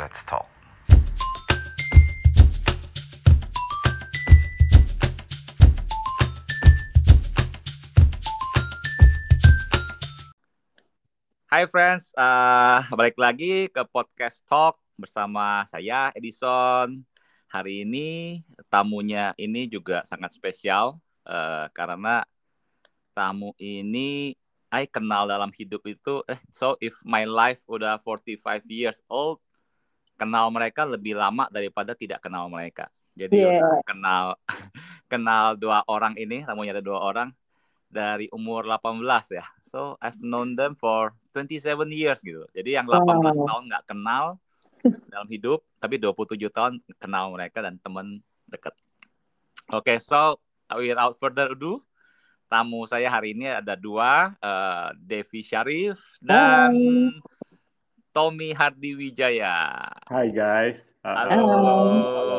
Let's talk. Hai friends, uh, balik lagi ke podcast Talk bersama saya Edison. Hari ini tamunya ini juga sangat spesial uh, karena tamu ini I kenal dalam hidup itu eh so if my life udah 45 years old kenal mereka lebih lama daripada tidak kenal mereka. Jadi Yeah. udah kenal kenal dua orang ini, tamunya ada dua orang dari umur 18 ya. So I've known them for 27 years gitu. Jadi yang 18 Wow. tahun nggak kenal dalam hidup, tapi 27 tahun kenal mereka dan teman dekat. Oke, so without further ado, tamu saya hari ini ada dua, eh, Devi Syarif dan Hai. Tommy Hardi Wijaya. Hi guys. Uh, Halo.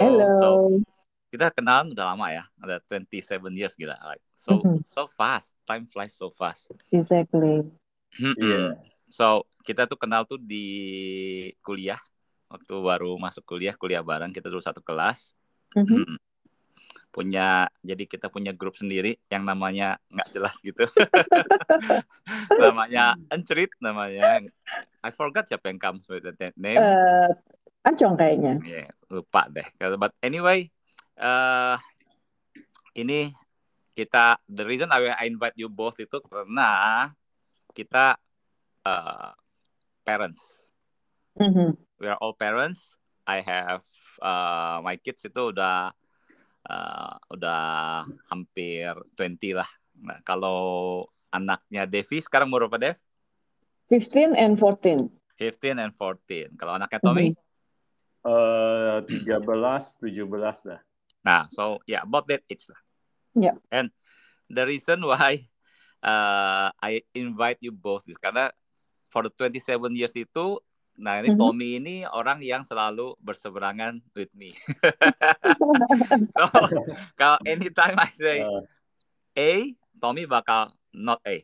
Hello. So, kita kenalan udah lama ya, ada 27 years gila. Like, so Mhm. so fast, time flies so fast. Exactly. Iya. So kita tuh kenal tuh di kuliah waktu baru masuk kuliah kuliah bareng kita dulu satu kelas. Mm. Punya jadi kita punya grup sendiri yang namanya nggak jelas gitu. namanya Encerit namanya. I forgot siapa yang comes with that name. Eh, Acong kayaknya. Yeah, lupa deh. But anyway, eh ini kita the reason I, I invite you both itu karena kita eh, parents. Mhm. We are all parents. I have eh, my kids itu udah eh, udah hampir 20 lah. Nah, kalau anaknya Devi sekarang umur berapa Dev? 15 and 14. 15 and 14. Kalau anaknya Tommy? uh, 13, 17 dah. Nah, so yeah, about that age lah. Yeah. And the reason why uh, I invite you both is karena for the 27 years itu, nah ini Mhm. Tommy ini orang yang selalu berseberangan with me. so kalau anytime I say Uh, A, Tommy bakal not A.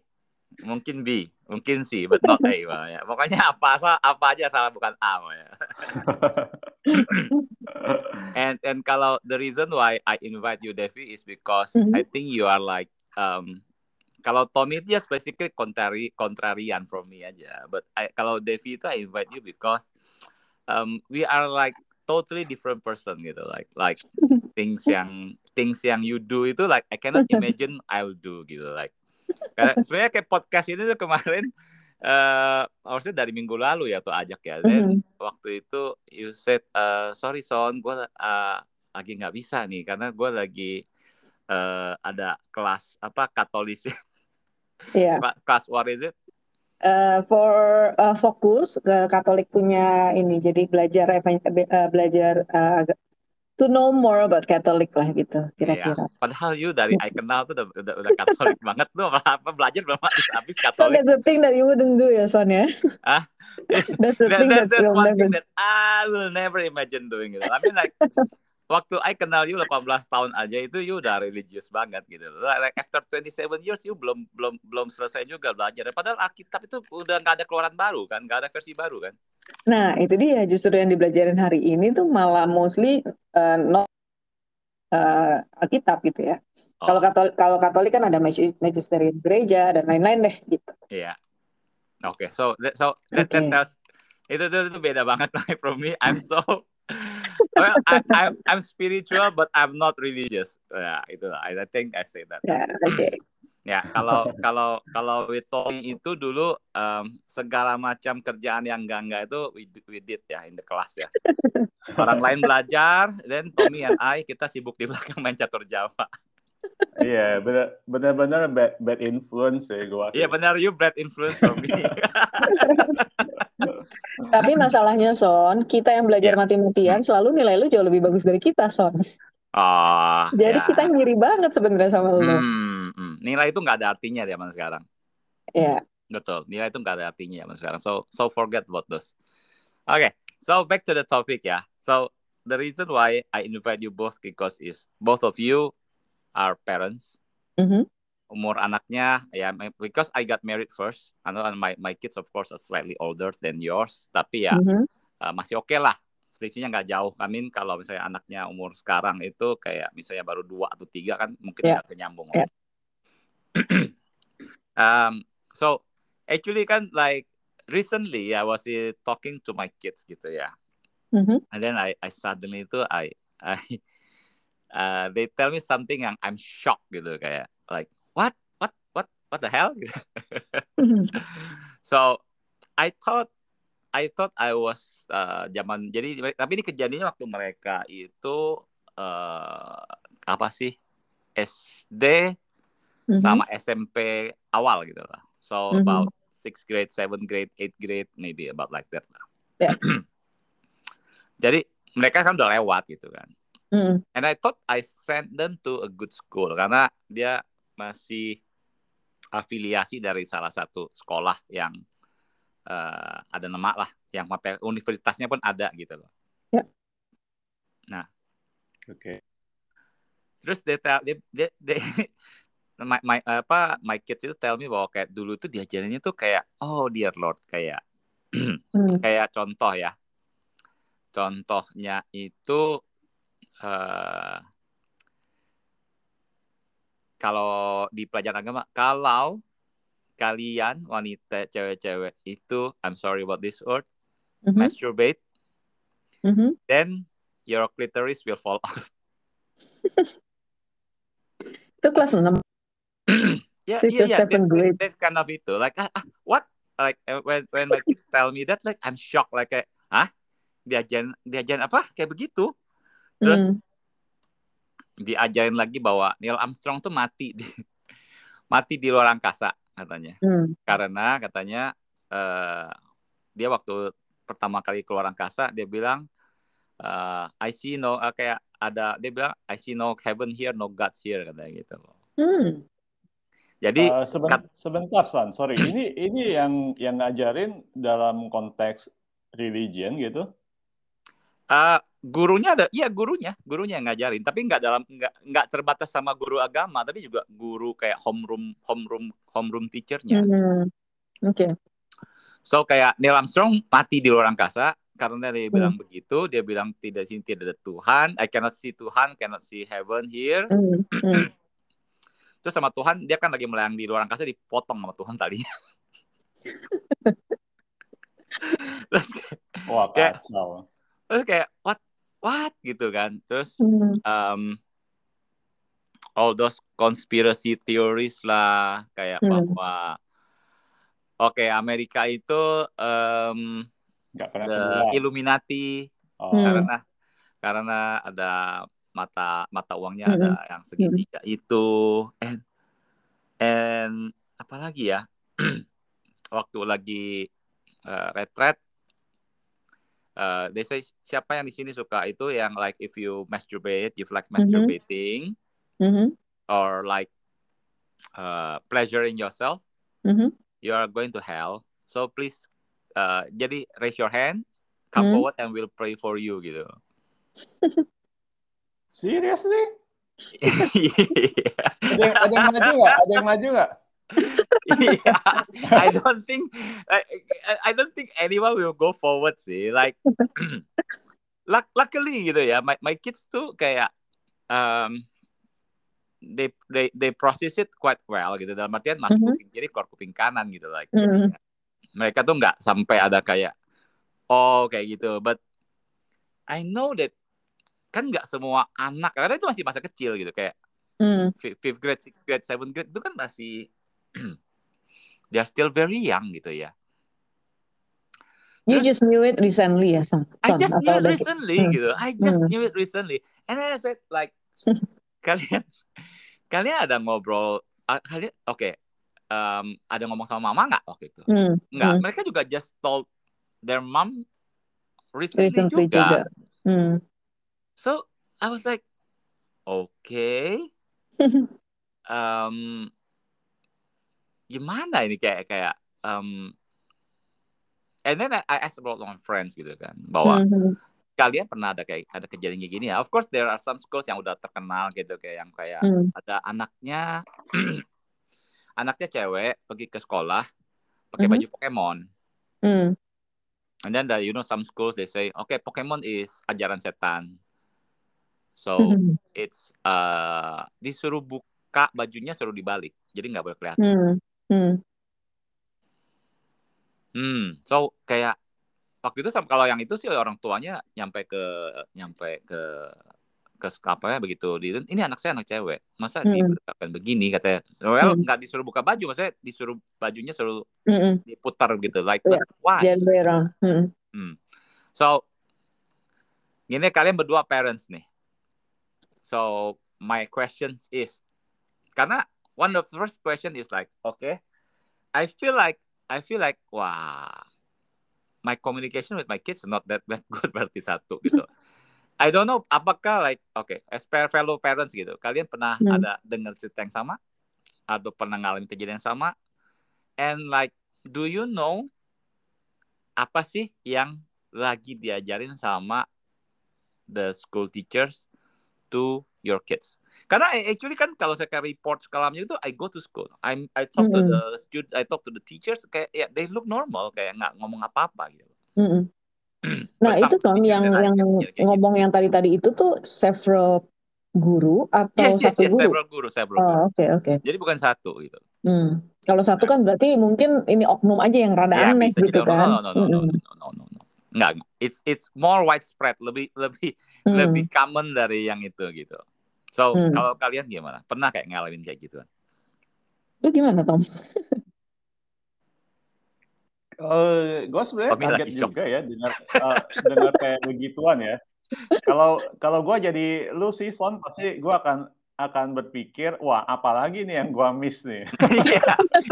Mungkin B, mungkin C, but not A. Wah, ya. Pokoknya apa sa- apa aja salah bukan A. ya. And and kalau the reason why I invite you Devi is because Mhm. I think you are like um kalau Tommy dia basically contrary contrarian from me aja. But I, kalau Devi itu I invite you because um we are like totally different person gitu. Like like things yang things yang you do itu like I cannot imagine I will do gitu. Like karena sebenarnya kayak podcast ini tuh kemarin eh harusnya dari minggu lalu ya tuh ajak ya. Then Mhm. waktu itu you said uh, sorry son gue uh, lagi nggak bisa nih karena gue lagi uh, ada kelas apa katolis Iya. kelas what is it Eh, for eh, fokus ke Katolik punya ini, jadi belajar eh, belajar agak- to know more about Katolik lah gitu, kira-kira. Iya. padahal you dari I kenal tuh udah udah, udah katolik banget tuh apa apa belajar belum habis habis So katolik that's the thing that you wouldn't do ya, Son ya? Ah? That's the That- thing that's, that that's one never thing that I will never imagine doing it. I mean like waktu I kenal you 18 tahun aja itu you udah religius banget gitu. Like, after 27 years you belum belum belum selesai juga belajar. Padahal Alkitab itu udah nggak ada keluaran baru kan, nggak ada versi baru kan. Nah, itu dia justru yang dibelajarin hari ini tuh malah mostly uh, not uh, Alkitab gitu ya. Oh. Kalau Katolik, kalau Katolik kan ada magi- magisterium gereja dan lain-lain deh gitu. Iya. Oke, so that, so that, that Oke. tells itu, itu itu beda banget like from me. I'm so well, I, I'm I'm spiritual but I'm not religious. Ya, itu lah. I think I say that. Ya, oke. Ya, kalau kalau kalau with Tommy itu dulu em, segala macam kerjaan yang enggak enggak itu we, we did ya in the class ya. Orang lain belajar, then Tommy and I kita sibuk di belakang main catur Jawa. Iya, benar benar-benar bad, bad influence ya gua. Iya benar, you bad influence Tommy. Tapi masalahnya Son, kita yang belajar Ya. mati-matian selalu nilai lu jauh lebih bagus dari kita Son. Oh, Jadi ya. kita ngiri banget sebenarnya sama lu. Hmm, hmm. Nilai itu nggak ada artinya di zaman sekarang. Ya. Betul, nilai itu nggak ada artinya zaman sekarang. So, so forget about those. Okay, so back to the topic ya. So the reason why I invite you both because is both of you are parents. Mhm. Umur anaknya ya because I got married first. Know my my kids of course are slightly older than yours, tapi ya Mhm. uh, masih oke lah selisihnya nggak jauh. I mean kalau misalnya anaknya umur sekarang itu kayak misalnya baru dua atau tiga kan mungkin Yeah. nggak kenyambung. Yeah. um, so actually kan like recently I was uh, talking to my kids gitu ya. Mhm. And then I I suddenly itu I I uh, they tell me something yang I'm shocked gitu kayak like what the hell gitu. so I thought I thought I was uh, zaman jadi tapi ini kejadiannya waktu mereka itu uh, apa sih SD Mhm. sama SMP awal gitu lah. So Mhm. about sixth grade, seventh grade, eighth grade, maybe about like that lah. Yeah. Jadi mereka kan udah lewat gitu kan. Mhm. And I thought I sent them to a good school karena dia masih afiliasi dari salah satu sekolah yang eh, ada nama lah, yang sampai universitasnya pun ada gitu loh. Oke. Terus dia tell, dia, dia, dia my, my, apa my kids itu tell me bahwa kayak dulu tuh diajarinnya tuh kayak oh dear lord kayak Mhm. kayak contoh ya. Contohnya itu eh kalau di pelajaran agama kalau kalian wanita cewek-cewek itu I'm sorry about this word Mhm. masturbate Mhm. then your clitoris will fall off. Itu kelas 6. Yeah, Six yeah, or yeah. seven That, grade. that, that's kind of itu. Like, ah, ah, what? Like uh, when when my kids tell me that, like I'm shocked. Like, kayak, ah, diajarin diajarin apa? Kayak begitu. Terus Mhm. Diajarin lagi bahwa Neil Armstrong tuh mati di mati di luar angkasa katanya. Mhm. Karena katanya eh dia waktu pertama kali keluar angkasa dia bilang eh, I see no eh, kayak ada dia bilang I see no heaven here, no gods here katanya gitu. Hmm. Jadi Eh, seben- kat- sebentar, San. Sorry. Ini ini yang yang ngajarin dalam konteks religion gitu. eh gurunya ada, iya gurunya, gurunya yang ngajarin, tapi nggak dalam nggak nggak terbatas sama guru agama, tapi juga guru kayak homeroom homeroom homeroom teachernya. Hmm. Oke. So kayak Neil Armstrong mati di luar angkasa karena dia bilang Hmm. begitu, dia bilang tidak sini tidak ada Tuhan, I cannot see Tuhan, cannot see heaven here. Hmm. Hmm. Terus sama Tuhan dia kan lagi melayang di luar angkasa dipotong sama Tuhan tadinya. terus, kayak- Wah, Kayak- kacau. terus kayak what what gitu kan. Terus Hmm. um, all those conspiracy theories lah kayak Hmm. bahwa oke Amerika itu um, pernah the. Illuminati Oh. Hmm. karena karena ada mata mata uangnya Mm-mm. ada yang segitiga itu and and apalagi ya waktu lagi uh, retret uh, they say siapa yang di sini suka itu yang like if you masturbate you like masturbating Mhm. or like uh, pleasuring yourself Mhm. you are going to hell so please uh, jadi raise your hand come Hmm. forward and we'll pray for you gitu Seriously? Iya. Ada yang, ada yang maju nggak? Ada yang maju nggak? Iya. I don't think I, I- don't think anyone will go forward sih. Like luck- luckily gitu ya, my my kids tuh kayak um, they they they process it quite well gitu dalam artian masuk Mhm. kuping kiri keluar kuping kanan gitu like Mhm. jadinya. mereka tuh nggak sampai ada kayak oh kayak gitu but I know that kan nggak semua anak karena itu masih masa kecil gitu kayak Hmm. fi- fifth grade, sixth grade, seventh grade itu kan masih they are still very young gitu ya. You just knew it recently ya, Son? I just knew it recently Hmm. gitu. I just Hmm. knew it recently. And then I said like kalian kalian ada ngobrol kalian oke um, ada ngomong sama mama nggak waktu itu? Hmm. Nggak. Hmm. Mereka juga just told their mom recently, Recently juga. juga. Hmm. So I was like, okay. um, gimana ini kayak kayak um, and then I, I asked about my friends gitu kan bahwa Mhm. kalian pernah ada kayak ada kejadian kayak gini ya of course there are some schools yang udah terkenal gitu kayak yang kayak Hmm. ada anaknya anaknya cewek pergi ke sekolah pakai Mhm. baju Pokemon Hmm. And then the, you know some schools they say, okay, Pokemon is ajaran setan. So Hmm. it's uh disuruh buka bajunya suruh dibalik, jadi nggak boleh kelihatan. Hmm. Hmm. Hmm, so kayak waktu itu sama- kalau yang itu sih orang tuanya nyampe ke nyampe ke ke apa ya begitu di ini anak saya anak cewek masa Hmm. diberitakan begini katanya well Hmm. nggak disuruh buka baju maksudnya disuruh bajunya suruh Hmm. diputar gitu like but why. Hmm. Hmm. So, gini kalian berdua parents nih. So, my questions is, karena one of the first question is like, okay, I feel like, I feel like, wah, my communication with my kids not that that good berarti satu gitu. I don't know, apakah like, okay, as per fellow parents gitu, kalian pernah Hmm. ada dengar cerita yang sama, atau pernah ngalamin kejadian yang sama, and like, do you know apa sih yang lagi diajarin sama the school teachers to your kids. Karena I- actually kan kalau saya ke report sekolahnya itu I go to school. I'm I talk to Mm-mm. the students, I talk to the teachers kayak ya they look normal kayak nggak ngomong apa-apa gitu. Hmm. Nah, itu Tom teachers yang I yang kayak gitu. ngomong yang tadi-tadi itu tuh several guru atau Yes, yes, satu yes, guru? several guru, several guru. Oh, oke, oke. Jadi bukan satu gitu. Hmm. Kalau satu kan berarti mungkin ini oknum aja yang rada Ya aneh gitu kan. no no no no no no no no no. Enggak. It's it's more widespread, lebih lebih Hmm. lebih common dari yang itu gitu. So, Hmm. kalau kalian gimana? Pernah kayak ngalamin kayak gitu? Lu gimana, Tom? Eh, gue sebenarnya kaget juga ya dengar eh, dengar kayak begituan ya. Kalau kalau gue jadi lu sih Son pasti gue akan akan berpikir wah apalagi nih yang gue miss nih. Iya,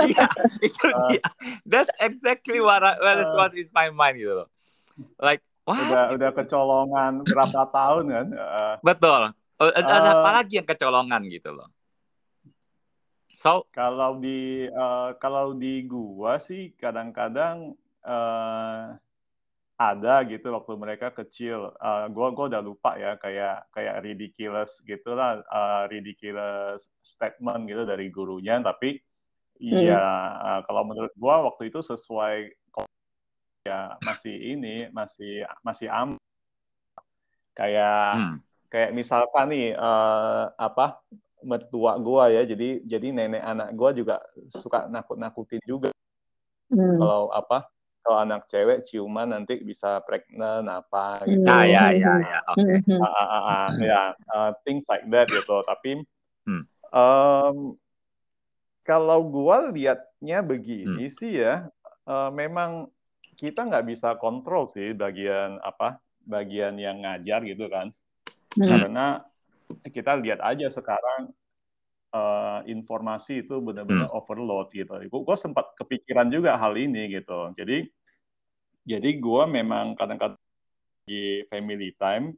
iya, itu Uh, dia. That's exactly what I, what is Uh. what is my mind gitu loh. Like, what? udah udah kecolongan berapa tahun kan? Eh, Betul. Ada, Uh. apa lagi yang kecolongan gitu loh. So, kalau di eh, kalau di gua sih kadang-kadang eh, ada gitu waktu mereka kecil. Eh, gua gua udah lupa ya kayak kayak ridiculous gitulah eh, ridiculous statement gitu dari gurunya tapi ya eh, kalau menurut gua waktu itu sesuai ya masih ini masih masih am kayak hmm, kayak misalkan nih eh, apa mertua gua ya jadi jadi nenek anak gua juga suka nakut-nakutin juga Hmm. kalau apa kalau anak cewek ciuman nanti bisa pregnant apa gitu ah ya Hmm. ya ya, oke. Hmm, hmm. Ah, ah, ah, ah, ya uh, things like that gitu tapi Hmm. em, kalau gua liatnya Hmm. begini sih ya eh, memang kita nggak bisa kontrol sih bagian apa bagian yang ngajar gitu kan Hmm. karena kita lihat aja sekarang eh, informasi itu benar-benar overload gitu. Gue sempat kepikiran juga hal ini gitu. Jadi jadi gue memang kadang-kadang di family time,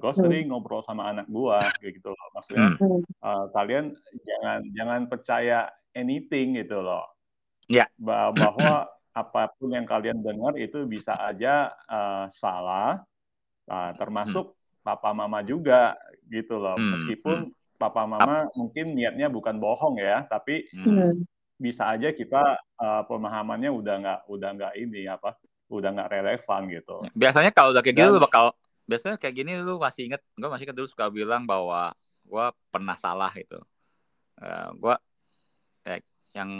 gue sering ngobrol sama anak gue gitu loh. Maksudnya Hmm. eh, kalian jangan jangan percaya anything gitu loh. Ya. Ba- bahwa apa pun yang kalian dengar itu bisa aja eh, salah, Nah, termasuk papa mama juga gitu loh. Hmm, Meskipun papa mama mungkin niatnya bukan bohong ya, tapi Hmm. Hmm. bisa aja kita eh, pemahamannya udah nggak udah nggak ini apa, udah nggak relevan gitu. Biasanya kalau udah kayak gitu lu bakal biasanya kayak gini lu masih inget gue masih inget dulu suka bilang bahwa gue pernah salah gitu. Eh gue eh, yang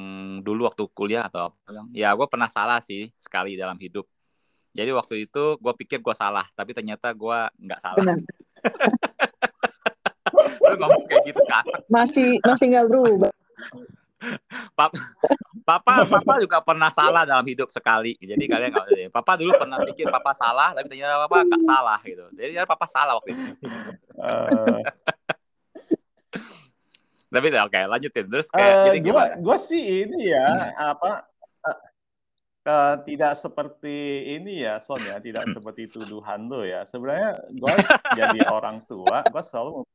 dulu waktu kuliah atau apa ya gue pernah salah sih sekali dalam hidup. Jadi waktu itu gue pikir gue salah, tapi ternyata gue nggak salah. Benar. Lu ngomong kayak gitu kan. Masih masih nggak berubah. Papa, papa juga pernah salah dalam hidup sekali. Jadi kalian nggak usah. Papa dulu pernah pikir papa salah, tapi ternyata papa nggak salah gitu. Jadi ya papa salah waktu itu. Eh, Tapi udah oke, lanjutin. Terus kayak Eh, jadi gua gimana? gua sih ini ya apa eh, eh, tidak seperti ini ya Son ya tidak seperti tuduhan lo ya sebenarnya gua jadi orang tua gua selalu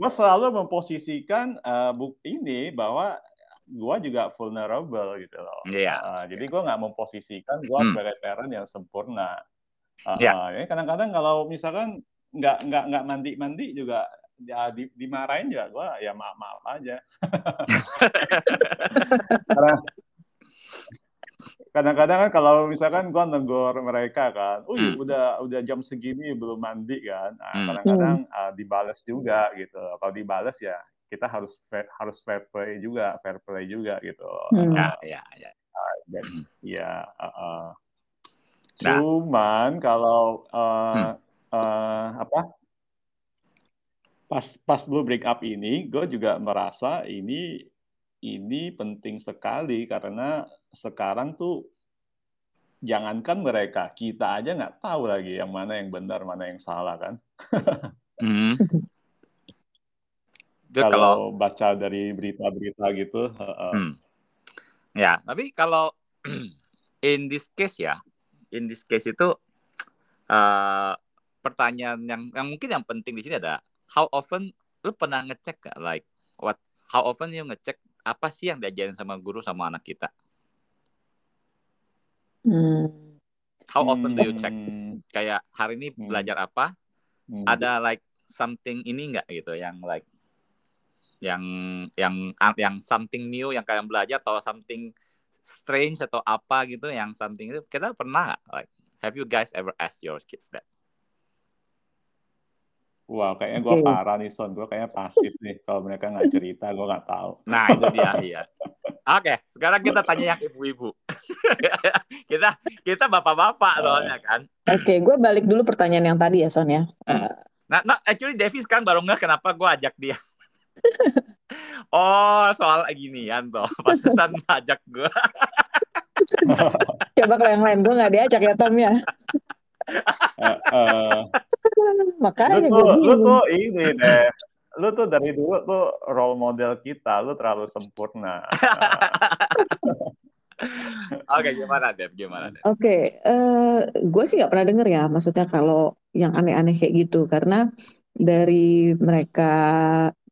gua selalu memposisikan eh, buk ini bahwa gua juga vulnerable gitu loh Iya. Eh, jadi gua nggak memposisikan gua Hmm. sebagai parent yang sempurna Eh, Ya. eh, kadang-kadang kalau misalkan nggak nggak nggak mandi mandi juga ya di- dimarahin juga gua ya maaf maaf aja karena kadang-kadang kan kalau misalkan gua negor mereka kan, "Oh, Hmm. udah udah jam segini belum mandi kan." Nah, Hmm. kadang-kadang uh, dibales juga gitu. Kalau dibales ya kita harus fair, harus fair play juga, fair play juga gitu. Hmm. Ya, Uh, ya, ya. dan ya uh, uh. Nah. cuman kalau uh, Hmm. uh, apa pas pas lu break up ini, gue juga merasa ini ini penting sekali karena sekarang tuh jangankan mereka, kita aja nggak tahu lagi yang mana yang benar, mana yang salah kan. Itu Kalau kalau baca dari berita-berita gitu, uh, uh. Hmm. Ya, tapi kalau in this case ya, in this case itu eh, pertanyaan yang yang mungkin yang penting di sini ada how often lu pernah ngecek gak like what how often you ngecek apa sih yang diajarin sama guru sama anak kita? Hmm. How often do you check? Hmm, Kayak hari ini Hmm. belajar apa? hmm. Ada like something ini nggak gitu yang like yang yang yang something new yang kalian belajar atau something strange atau apa gitu yang something itu kita pernah nggak like have you guys ever asked your kids that Wah, kayaknya gue Oke. parah nih, Son. Gue kayaknya pasif nih. Kalau mereka nggak cerita, gue nggak tahu. nah itu dia iya oke sekarang kita tanya yang ibu-ibu kita kita bapak-bapak soalnya kan Oke, gue balik dulu pertanyaan yang tadi ya, Son ya. Hmm. nah, nah actually Devi sekarang baru nggak kenapa gue ajak dia oh soal ginian toh pantesan ajak gue Coba kalau yang lain gue nggak diajak ya, Tom ya. Eh, eh, Makanya lu gue tuh, lu tuh ini deh. Lu tuh dari dulu tuh role model kita. Lu terlalu sempurna. oke gimana Dev gimana Dev Oke, eh gue sih nggak pernah denger ya, maksudnya kalau yang aneh-aneh kayak gitu, karena dari mereka,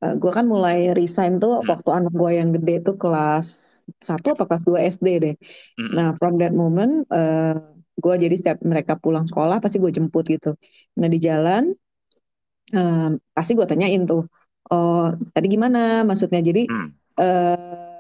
eh, gue kan mulai resign tuh Hmm. waktu anak gue yang gede tuh kelas 1 apa kelas 2 SD deh. Mm-mm. Nah, from that moment, eh gue jadi setiap mereka pulang sekolah pasti gue jemput gitu. Nah, di jalan, eh, pasti gue tanyain tuh, oh tadi gimana maksudnya? Jadi, Hmm. eh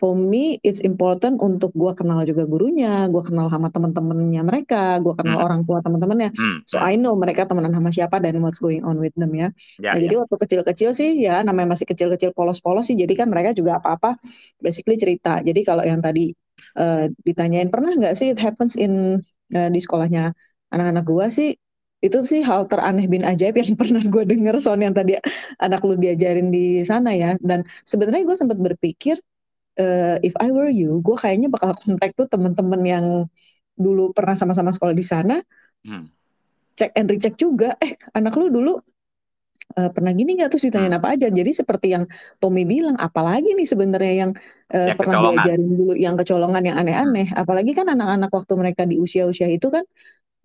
for me it's important untuk gue kenal juga gurunya, gue kenal sama teman-temannya mereka, gue kenal Hmm. orang tua teman-temannya. Hmm. So I know mereka temenan sama siapa dan what's going on with them ya. ya, Nah, ya. jadi waktu kecil-kecil sih ya namanya masih kecil-kecil polos-polos sih, jadi kan mereka juga apa-apa basically cerita. Jadi kalau yang tadi eh, ditanyain pernah nggak sih it happens in eh, di sekolahnya anak-anak gua sih itu sih hal teraneh bin ajaib yang pernah gue denger Son yang tadi anak lu diajarin di sana ya. Dan sebenarnya gue sempat berpikir eh, if I were you, gue kayaknya bakal kontak tuh temen-temen yang dulu pernah sama-sama sekolah di sana Hmm. cek and recheck juga eh anak lu dulu eh, pernah gini nggak? Terus ditanyain Hmm. apa aja? Jadi seperti yang Tommy bilang apalagi nih sebenarnya yang eh, Yang pernah kecolongan. diajarin dulu yang kecolongan yang aneh-aneh. Apalagi kan anak-anak waktu mereka di usia-usia itu kan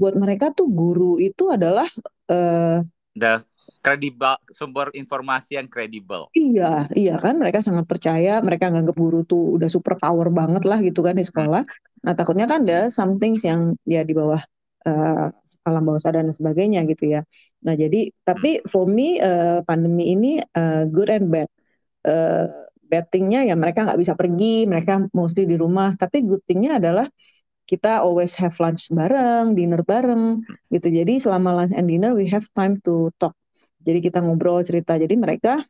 buat mereka tuh guru itu adalah eh, The kredibel sumber informasi yang kredibel. iya iya kan? Mereka sangat percaya mereka nganggap guru tuh udah super power banget lah gitu kan di sekolah. Nah takutnya kan ada some things yang ya di bawah eh, alam bawah sadar dan sebagainya gitu ya nah jadi tapi for me eh, pandemi ini eh, good and bad Eh, bad thing-nya ya mereka nggak bisa pergi mereka mostly di rumah tapi good thing-nya adalah kita always have lunch bareng, dinner bareng gitu. Jadi selama lunch and dinner we have time to talk. Jadi kita ngobrol cerita. Jadi mereka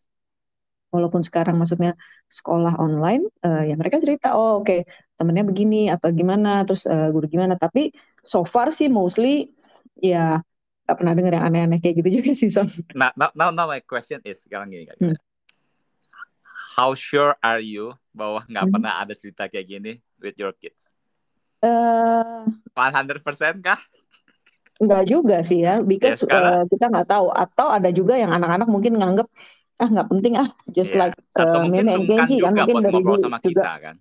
walaupun sekarang maksudnya sekolah online, eh, ya mereka cerita, oh oke temennya begini atau gimana, terus eh, guru gimana. Tapi so far sih mostly ya gak pernah dengar yang aneh-aneh kayak gitu juga sih Son. Nah, now, now, now my question is sekarang gini kak. Hmm. How sure are you bahwa nggak Hmm. pernah ada cerita kayak gini with your kids? Eh 100% kah? Enggak juga sih ya, because Ya, sekarang- eh, kita nggak tahu. Atau ada juga yang anak-anak mungkin nganggep ah nggak penting ah, just Iya. like Atau eh, mungkin meme and sungkan Kenji juga kan mungkin dari dulu sama juga. kita kan.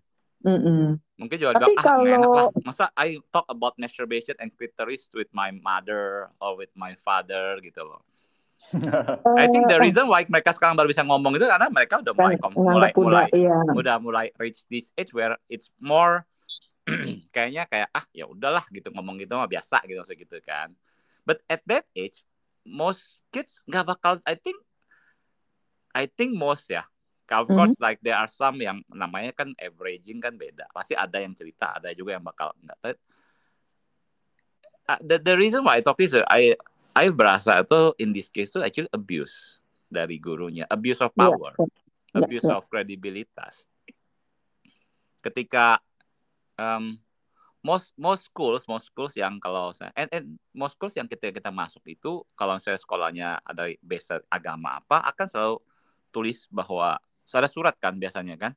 Mm-mm. Mungkin juga Tapi bilang, ah nggak enak kalau lah. Masa I talk about masturbation and clitoris with my mother or with my father gitu loh. I think the eh, reason why mereka sekarang baru bisa ngomong itu karena mereka udah mulai kan kom- mulai mulai iya. udah mulai reach this age where it's more kayaknya kayak ah ya udahlah gitu ngomong gitu mah biasa gitu maksudnya gitu kan. But at that age most kids nggak bakal I think I think most ya Of course, mm -hmm. like there are some yang namanya kan averaging kan beda. Pasti ada yang cerita, ada juga yang bakal enggak. Uh, the the reason why I talk this, I I berasa itu in this case itu actually abuse dari gurunya, abuse of iya, power, yeah. abuse yeah. of kredibilitas. Ketika um, most most schools most schools yang kalau saya and, and most schools yang kita kita masuk itu kalau saya sekolahnya ada base agama apa akan selalu tulis bahwa ada surat kan biasanya kan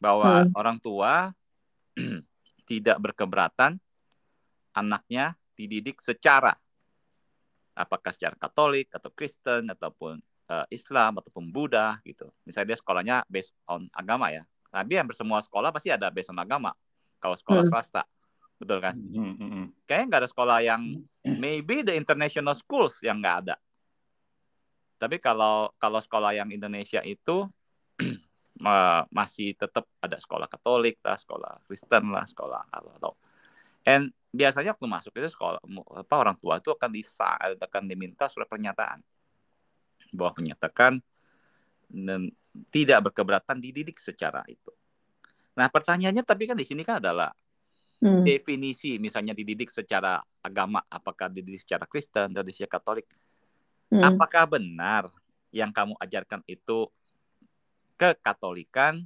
bahwa hmm. orang tua tidak berkeberatan anaknya dididik secara apakah secara Katolik atau Kristen ataupun uh, Islam ataupun Buddha gitu. Misalnya dia sekolahnya based on agama ya. Tapi yang bersemua sekolah pasti ada based on agama. Kalau sekolah hmm. swasta, betul kan? Hmm, hmm, hmm. Kayaknya nggak ada sekolah yang maybe the international schools yang nggak ada. Tapi kalau kalau sekolah yang Indonesia itu masih tetap ada sekolah Katolik lah, sekolah Kristen lah, sekolah atau and biasanya waktu masuk itu sekolah apa orang tua itu akan bisa akan diminta surat pernyataan bahwa menyatakan dan tidak berkeberatan dididik secara itu. Nah pertanyaannya tapi kan di sini kan adalah hmm. definisi misalnya dididik secara agama apakah dididik secara Kristen atau secara Katolik Hmm. Apakah benar yang kamu ajarkan itu kekatolikan,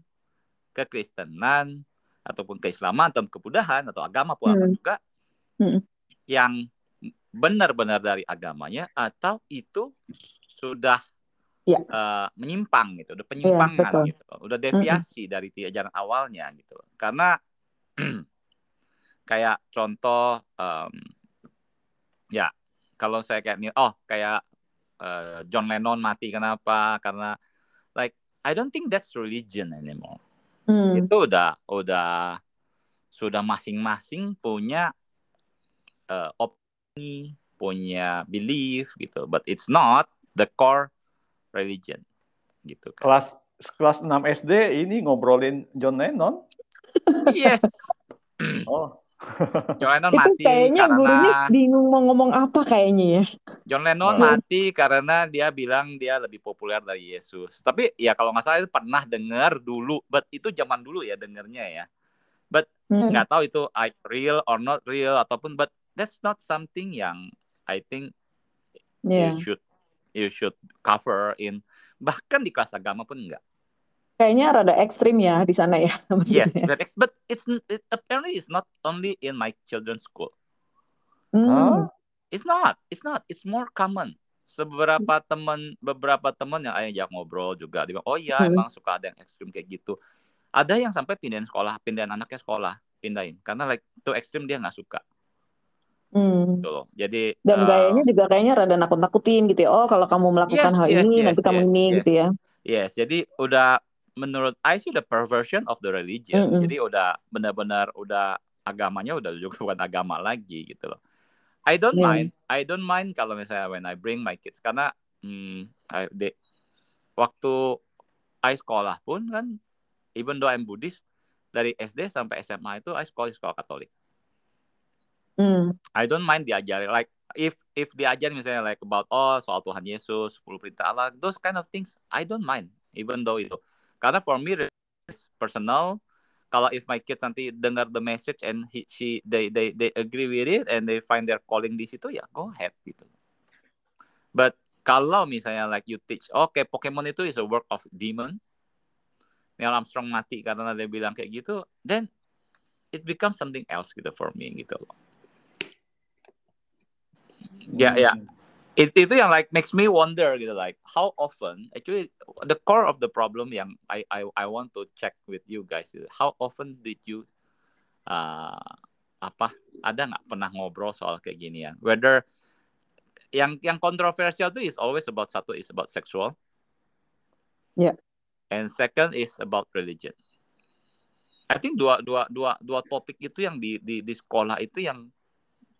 kekristenan, ataupun keislaman atau kebudahan atau agama pun hmm. juga hmm. yang benar-benar dari agamanya atau itu sudah ya. uh, menyimpang gitu, udah penyimpangan ya, gitu, udah hmm. deviasi hmm. dari ajaran awalnya gitu. Karena kayak contoh um, ya kalau saya kayak oh kayak uh, John Lennon mati kenapa? Karena I don't think that's religion anymore. Hmm. Itu udah udah sudah masing-masing punya uh, opini, punya belief gitu, but it's not the core religion gitu kan. Kelas kelas 6 SD ini ngobrolin John Lennon? Yes. oh. John Lennon mati kayaknya karena gurunya bingung mau ngomong apa kayaknya ya. John Lennon hmm. mati karena dia bilang dia lebih populer dari Yesus. Tapi ya kalau nggak salah itu pernah dengar dulu, but itu zaman dulu ya dengarnya ya. But hmm. nggak hmm. tahu itu real or not real ataupun but that's not something yang I think yeah. you should you should cover in bahkan di kelas agama pun enggak kayaknya rada ekstrim ya di sana ya. Yes, but it's it, apparently it's not only in my children's school. Hmm. Huh? It's not, it's not, it's more common. Seberapa teman, beberapa teman yang ayah ngobrol juga, dia bilang, oh iya hmm. emang suka ada yang ekstrim kayak gitu. Ada yang sampai pindahin sekolah, pindahin anaknya sekolah, pindahin karena like itu ekstrim dia nggak suka. Hmm. Gitu loh. Jadi dan uh, gayanya juga kayaknya rada nakut-nakutin gitu ya. Oh, kalau kamu melakukan yes, hal yes, ini yes, nanti yes, kamu ini yes. gitu ya. Yes, jadi udah menurut I sih udah perversion of the religion. Mm -hmm. Jadi udah benar-benar udah agamanya udah juga bukan agama lagi gitu loh. I don't yeah. mind, I don't mind kalau misalnya when I bring my kids karena hmm, I, they, waktu I sekolah pun kan, even though I'm Buddhist, dari SD sampai SMA itu I sekolah di sekolah Katolik. Mm. I don't mind diajari like if if diajar misalnya like about oh soal Tuhan Yesus, 10 perintah Allah, those kind of things I don't mind even though itu karena for me personal kalau if my kids nanti dengar the message and he, she they they they agree with it and they find their calling di situ ya go ahead gitu. But kalau misalnya like you teach, oke okay, Pokemon itu is a work of demon. Neil Armstrong mati karena dia bilang kayak gitu, then it becomes something else gitu for me gitu loh. Ya ya, hmm it, itu yang like makes me wonder gitu like how often actually the core of the problem yang I I I want to check with you guys how often did you uh, apa ada nggak pernah ngobrol soal kayak gini ya? Whether yang yang kontroversial itu is always about satu is about sexual. Yeah. And second is about religion. I think dua dua dua dua topik itu yang di di di sekolah itu yang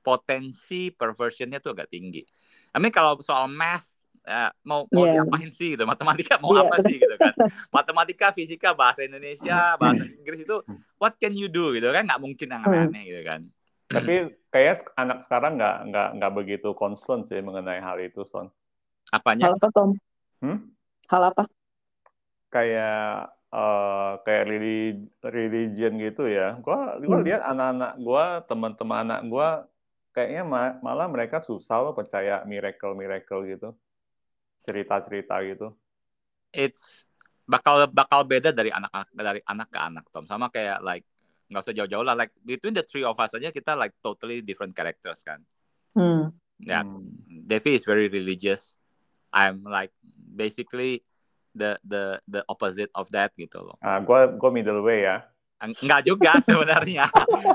potensi perversionnya tuh agak tinggi. I mean kalau soal math uh, mau mau yeah. diapain sih gitu, matematika mau yeah. apa sih gitu kan? Matematika, fisika, bahasa Indonesia, bahasa Inggris itu what can you do gitu kan? Nggak mungkin yang hmm. aneh-aneh gitu kan. Tapi kayak anak sekarang nggak nggak nggak begitu concern sih mengenai hal itu, Son. Apanya? Hal apa, Tom? Hmm? Hal apa? kayak uh, kayak religion gitu ya. Gua gua hmm. lihat anak-anak gua, teman-teman anak gua kayaknya ma malah mereka susah loh percaya miracle-miracle gitu. Cerita-cerita gitu. It's bakal bakal beda dari anak dari anak ke anak Tom. Sama kayak like nggak usah jauh-jauh lah like between the three of us aja kita like totally different characters kan. Hmm. Ya, yeah. hmm. Devi is very religious. I'm like basically the the the opposite of that gitu loh. Ah, gua gua middle way ya. Enggak juga sebenarnya.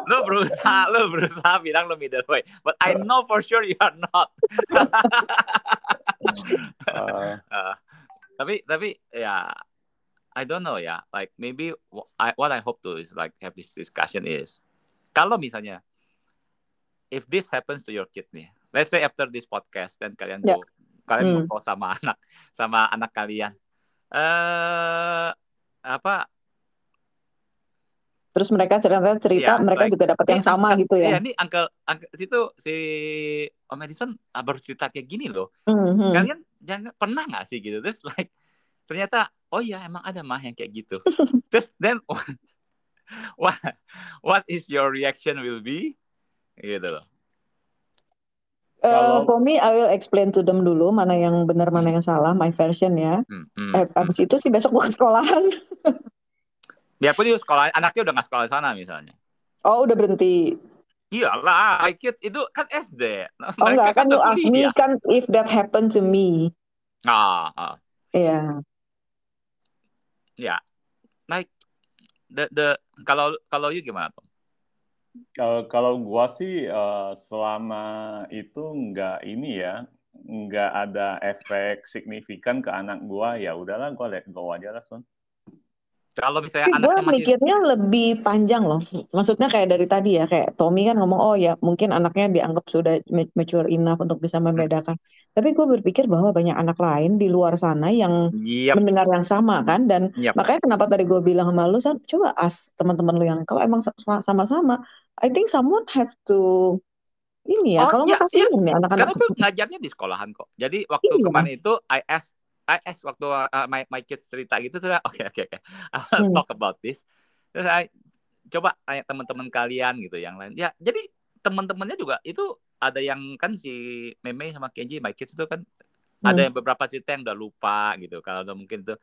lo berusaha, lo berusaha bilang lo middle way, but I know for sure you are not. uh. Uh, tapi tapi ya, I don't know ya. Like maybe I, what I hope to is like have this discussion is, kalau misalnya, if this happens to your kid nih, let's say after this podcast dan kalian yeah. go, kalian hmm. ngobrol sama anak, sama anak kalian, eh apa terus mereka cerita cerita ya, mereka like, juga dapat yang sama uncle, gitu ya. Iya, ini uncle, uncle situ si Om Edison ah, baru cerita kayak gini loh. Mm-hmm. Kalian jangan pernah nggak sih gitu? Terus like ternyata oh ya emang ada mah yang kayak gitu. terus then what what is your reaction will be gitu loh. Uh, for me, I will explain to them dulu mana yang benar mana hmm. yang salah, my version ya. Hmm, hmm, eh, hmm. abis itu sih besok bukan sekolahan. Biarpun di sekolah, anaknya udah nggak sekolah di sana misalnya. Oh, udah berhenti. Iyalah, I kids itu kan SD. Oh enggak, kan, kan you ask me kan if that happen to me. Ah, ah. Iya. Ya. Like the the kalau kalau you gimana tuh? Kalau kalau gua sih uh, selama itu nggak ini ya, nggak ada efek signifikan ke anak gua, ya udahlah gua let go aja lah, Son. Kalau misalnya Tapi anaknya masih... mikirnya lebih panjang loh. Maksudnya kayak dari tadi ya, kayak Tommy kan ngomong, oh ya mungkin anaknya dianggap sudah mature enough untuk bisa membedakan. Hmm. Tapi gue berpikir bahwa banyak anak lain di luar sana yang yep. mendengar yang sama kan. Dan yep. makanya kenapa tadi gue bilang sama lu, coba as teman-teman lu yang kalau emang sama-sama, I think someone have to ini ya. Oh, kalau ya, ya. nih anak-anak. Karena tuh ngajarnya di sekolahan kok. Jadi waktu iya. kemarin itu I ask IS waktu uh, my my kids cerita gitu tuh oke oke oke. Hmm. talk about this. Terus saya coba tanya teman-teman kalian gitu yang lain. Ya jadi teman-temannya juga itu ada yang kan si Meme sama Kenji my kids itu kan hmm. ada yang beberapa cerita yang udah lupa gitu kalau udah mungkin tuh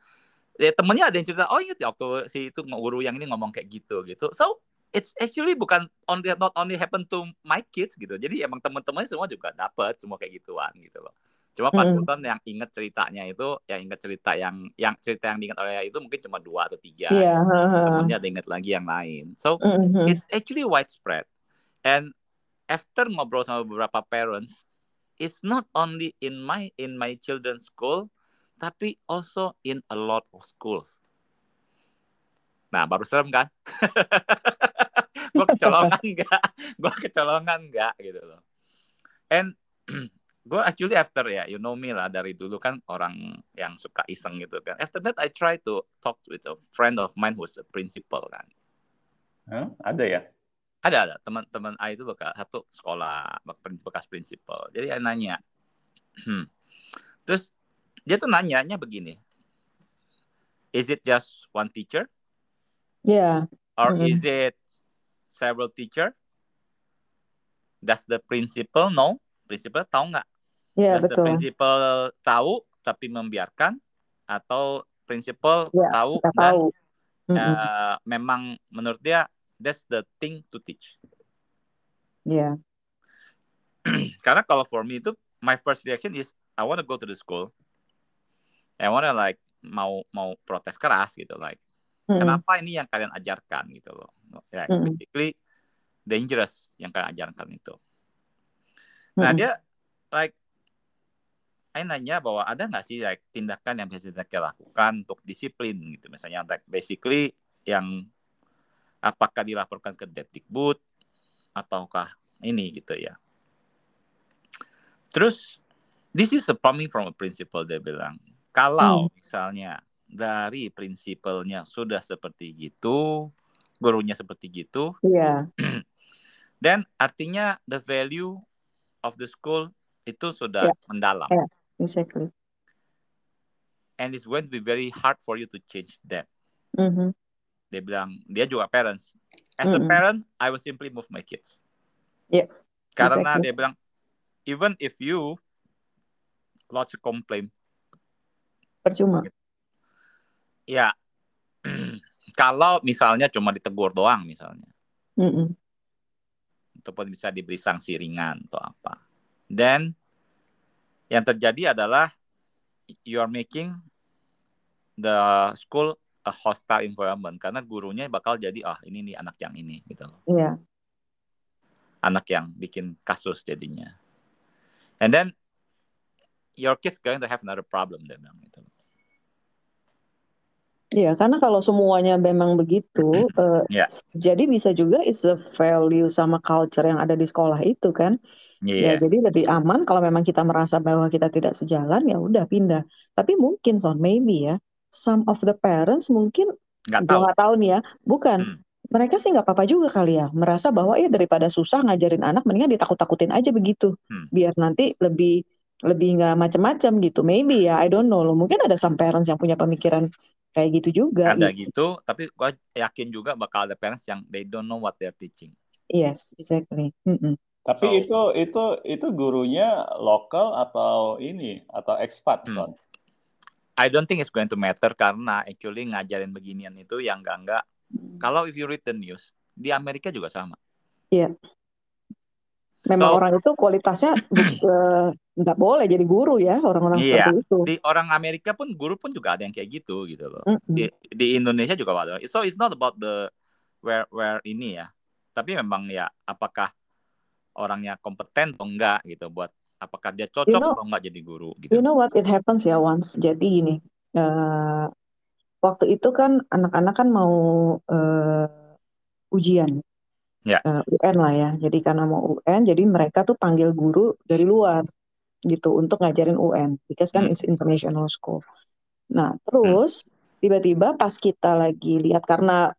ya temennya ada yang cerita oh inget ya waktu si itu guru yang ini ngomong kayak gitu gitu. So it's actually bukan only not only happen to my kids gitu. Jadi emang teman-temannya semua juga dapat semua kayak gituan gitu loh Cuma pas hmm. Buton yang inget ceritanya itu, yang inget cerita yang yang cerita yang diingat oleh itu mungkin cuma dua atau tiga. Yeah. Temennya ada inget lagi yang lain. So mm-hmm. it's actually widespread. And after ngobrol sama beberapa parents, it's not only in my in my children's school, tapi also in a lot of schools. Nah, baru serem kan? gue kecolongan enggak? Gue kecolongan enggak gitu loh. And gue actually after ya you know me lah dari dulu kan orang yang suka iseng gitu kan. After that I try to talk with a friend of mine who's a principal kan. Huh? ada ya? Ada ada. Teman-teman I itu bekas satu sekolah bekas principal. Jadi saya nanya hmm. terus dia tuh nanyanya begini. Is it just one teacher? Yeah. Or mm -hmm. is it several teacher? Does the principal know? Principal tahu nggak Iya, betul. Prinsipal tahu tapi membiarkan atau prinsipal ya, tahu dan tahu. Mm -hmm. uh, memang menurut dia that's the thing to teach. Iya. Yeah. Karena kalau for me itu my first reaction is I want to go to the school. I want to like mau mau protes keras gitu like mm -hmm. kenapa ini yang kalian ajarkan gitu loh. Ya, yeah, mm -hmm. basically dangerous yang kalian ajarkan itu. Nah, mm -hmm. dia like saya nanya bahwa ada nggak sih like, tindakan yang bisa kita lakukan untuk disiplin gitu misalnya like, basically yang apakah dilaporkan ke Depdikbud ataukah ini gitu ya terus this is a coming from a principle dia bilang kalau hmm. misalnya dari prinsipalnya sudah seperti gitu gurunya seperti gitu yeah. dan artinya the value of the school itu sudah yeah. mendalam yeah exactly and it's going to be very hard for you to change that. Mhm. Dia bilang dia juga parents. As a Mm-mm. parent, I will simply move my kids. Yeah, Karena exactly. dia bilang even if you lodge a complaint, Percuma. ya kalau misalnya cuma ditegur doang misalnya, Mm-mm. ataupun bisa diberi sanksi ringan atau apa, then yang terjadi adalah you are making the school a hostile environment karena gurunya bakal jadi ah ini nih anak yang ini gitu loh. Iya. anak yang bikin kasus jadinya. And then your kids going to have another problem dia bilang gitu. Iya, karena kalau semuanya memang begitu, eh, Ya. jadi bisa juga is a value sama culture yang ada di sekolah itu kan. Ya, Yes. jadi lebih aman kalau memang kita merasa bahwa kita tidak sejalan, ya udah pindah. Tapi mungkin, Son, maybe ya, some of the parents mungkin, Nggak tahu. tahu nih ya, bukan. Hmm. Mereka sih nggak apa-apa juga kali ya, merasa bahwa ya daripada susah ngajarin anak, mendingan ditakut-takutin aja begitu, Hmm. biar nanti lebih lebih nggak macem-macem gitu. Maybe ya, I don't know loh. Mungkin ada some parents yang punya pemikiran kayak gitu juga. Ada gitu. gitu, tapi gua yakin juga bakal ada parents yang they don't know what they're teaching. Yes, exactly. Mm-mm. Tapi So- itu itu itu gurunya lokal atau ini atau expat, Hmm. Son? I don't think it's going to matter karena actually ngajarin beginian itu yang enggak enggak. Kalau if you read the news di Amerika juga sama. Iya. Memang So, orang itu kualitasnya eh, nggak boleh jadi guru ya orang-orang Iya. seperti itu. di orang Amerika pun guru pun juga ada yang kayak gitu gitu loh. Mm-mm. Di di Indonesia juga ada. So it's not about the where where ini ya. Tapi memang ya apakah orangnya kompeten atau enggak gitu buat apakah dia cocok You know- atau enggak jadi guru gitu. You know what it happens ya once. Jadi gini, eh, waktu itu kan anak-anak kan mau eh, ujian, Ya. Eh, UN lah ya. Jadi karena mau UN, jadi mereka tuh panggil guru dari luar gitu untuk ngajarin UN, because kan Hmm. it's international school. Nah terus tiba-tiba pas kita lagi lihat karena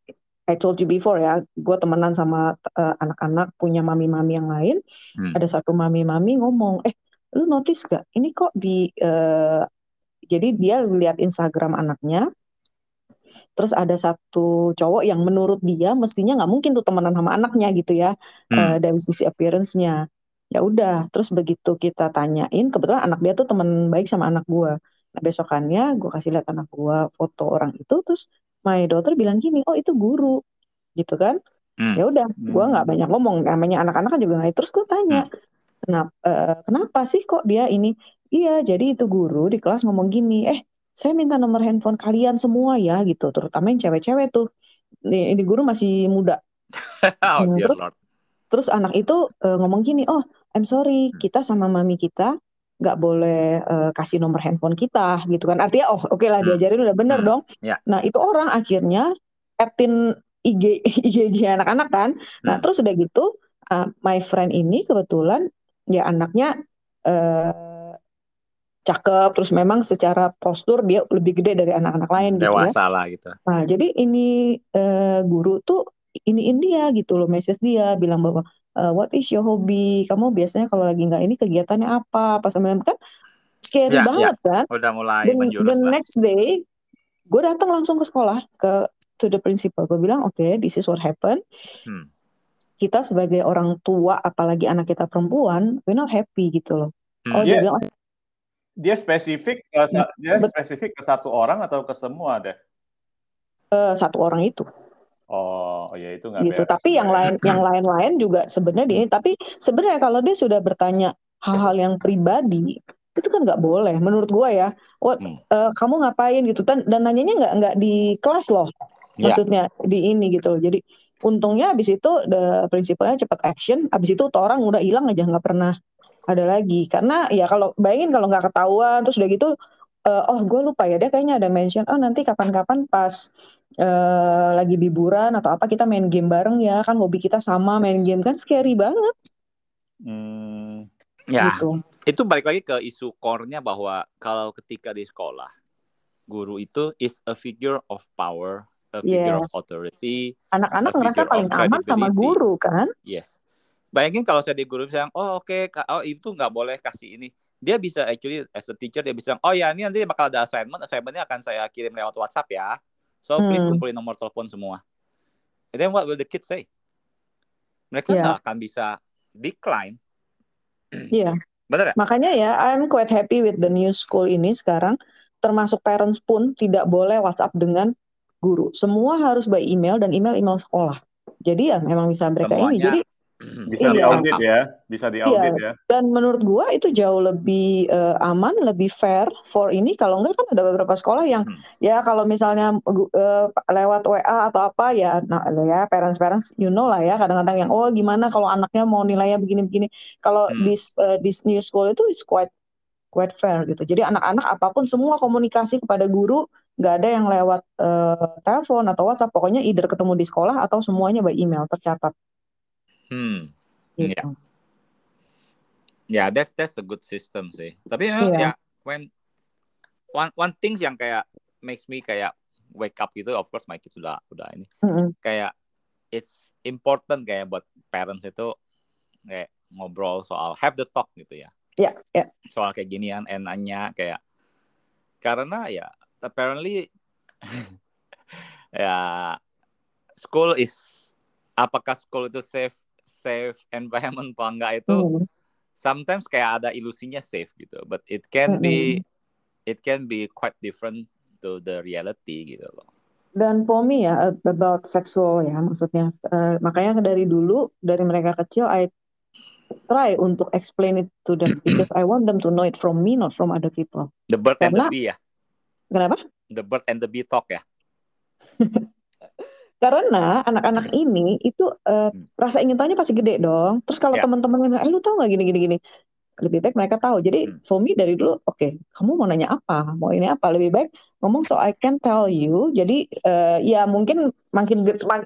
I told you before ya, gue temenan sama eh, anak-anak punya mami-mami yang lain. Hmm. Ada satu mami-mami ngomong, eh, lu notice gak? Ini kok di, eh, jadi dia lihat Instagram anaknya, terus ada satu cowok yang menurut dia mestinya nggak mungkin tuh temenan sama anaknya gitu ya, Hmm. eh, dari sisi appearance-nya. Ya udah, terus begitu kita tanyain, kebetulan anak dia tuh teman baik sama anak gua. Nah besokannya gue kasih lihat anak gua foto orang itu, terus my daughter bilang gini, oh itu guru, gitu kan? Hmm. Ya udah, gua nggak Hmm. banyak ngomong, namanya anak-anak kan juga nggak. Terus gue tanya, kenapa, eh, kenapa sih kok dia ini? Iya, jadi itu guru di kelas ngomong gini, eh saya minta nomor handphone kalian semua ya gitu, terutama yang cewek-cewek tuh. Ini, guru masih muda. oh dear terus Lord. terus anak itu eh, ngomong gini, oh I'm sorry, Hmm. kita sama mami kita nggak boleh eh, kasih nomor handphone kita gitu kan. Artinya oh oke lah Hmm. diajarin udah bener Hmm. dong. Ya. Nah itu orang akhirnya admin IG IG anak-anak kan. Nah Hmm. terus udah gitu, uh, my friend ini kebetulan ya anaknya cakep, terus memang secara postur dia lebih gede dari anak-anak lain gitu ya. Dewasa lah gitu. Nah, jadi ini eh, guru tuh iniin dia gitu loh, message dia bilang bahwa eh, what is your hobby? Kamu biasanya kalau lagi nggak ini kegiatannya apa? Pas sama kan scary Ya, ya. banget kan? Udah mulai Dan menjurus the lah. next day gue datang langsung ke sekolah ke to the principal. Gue bilang oke, this is what happened. Hmm. Kita sebagai orang tua, apalagi anak kita perempuan, we're not happy gitu loh. Hmm. Oh dia Iya. bilang "Oh, Dia spesifik ke sa- dia Bet- spesifik ke satu orang atau ke semua deh? "Eh, satu orang itu. Oh, ya itu nggak gitu. beres. Tapi yang lain yang lain-lain juga sebenarnya di tapi sebenarnya kalau dia sudah bertanya hal-hal yang pribadi itu kan nggak boleh menurut gua ya. What Hmm. eh, kamu ngapain gitu dan dan nanyanya nggak nggak di kelas loh. Ya. Maksudnya di ini gitu loh. Jadi untungnya abis itu the prinsipalnya cepat action. Abis itu tuh orang udah hilang aja nggak pernah ada lagi. Karena ya kalau bayangin kalau nggak ketahuan terus udah gitu eh, oh gue lupa ya dia kayaknya ada mention oh nanti kapan-kapan pas eh, lagi liburan atau apa kita main game bareng ya kan hobi kita sama main game kan scary banget Hmm, Ya, gitu. itu balik lagi ke isu core-nya bahwa kalau ketika di sekolah, guru itu is a figure of power, a figure of Yes. authority, Anak-anak ngerasa paling of aman sama guru kan? yes. Bayangin kalau saya di guru bilang, oh oke, Kak, oh itu nggak boleh kasih ini. dia bisa actually as a teacher dia bisa oh ya ini nanti bakal ada assignment assignmentnya akan saya kirim lewat WhatsApp ya so please Hmm. kumpulin nomor telepon semua and then what will the kids say mereka nggak akan bisa decline Iya. bener ya Makanya ya, I'm quite happy with the new school ini sekarang. Termasuk parents pun tidak boleh WhatsApp dengan guru. Semua harus by email dan email email sekolah. Jadi ya memang bisa mereka ini. Semuanya. Jadi Bisa Iya. diaudit ya, bisa diaudit ya. dan menurut gua itu jauh lebih eh, aman, lebih fair for ini. Kalau enggak kan ada beberapa sekolah yang Hmm. ya kalau misalnya eh, lewat WA atau apa ya, nah ya parents parents you know lah ya kadang-kadang yang oh gimana kalau anaknya mau nilainya begini-begini. Kalau Hmm. di di new school itu is quite quite fair gitu. Jadi anak-anak apa pun semua komunikasi kepada guru nggak ada yang lewat eh, telepon atau WhatsApp. Pokoknya either ketemu di sekolah atau semuanya by email tercatat. Hmm Gitu. Iya. Ya, that's that's a good system sih. Tapi memang Iya. ya when one one things yang kayak makes me kayak wake up gitu, of course my kids udah udah ini Mm-mm. kayak it's important kayak buat parents itu kayak ngobrol soal have the talk gitu ya. Ya, ya. Soal kayak ginian and nanya kayak karena ya apparently ya school is apakah school itu safe safe environment apa enggak itu Hmm. sometimes kayak ada ilusinya safe gitu, but it can be it can be quite different to the reality gitu loh. Dan for me ya about sexual ya maksudnya Eh, makanya dari dulu dari mereka kecil I try untuk explain it to them because I want them to know it from me not from other people. The bird and the Karena- bee ya, Kenapa? the bird and the bee talk ya. Karena anak-anak ini itu Hmm. rasa ingin tahunya pasti gede dong. Terus kalau Ya. teman-teman eh lu tahu nggak gini gini lebih baik mereka tahu. Jadi Hmm. for me dari dulu, oke, kamu mau nanya apa, mau ini apa, lebih baik ngomong so I can tell you. Jadi eh, ya mungkin makin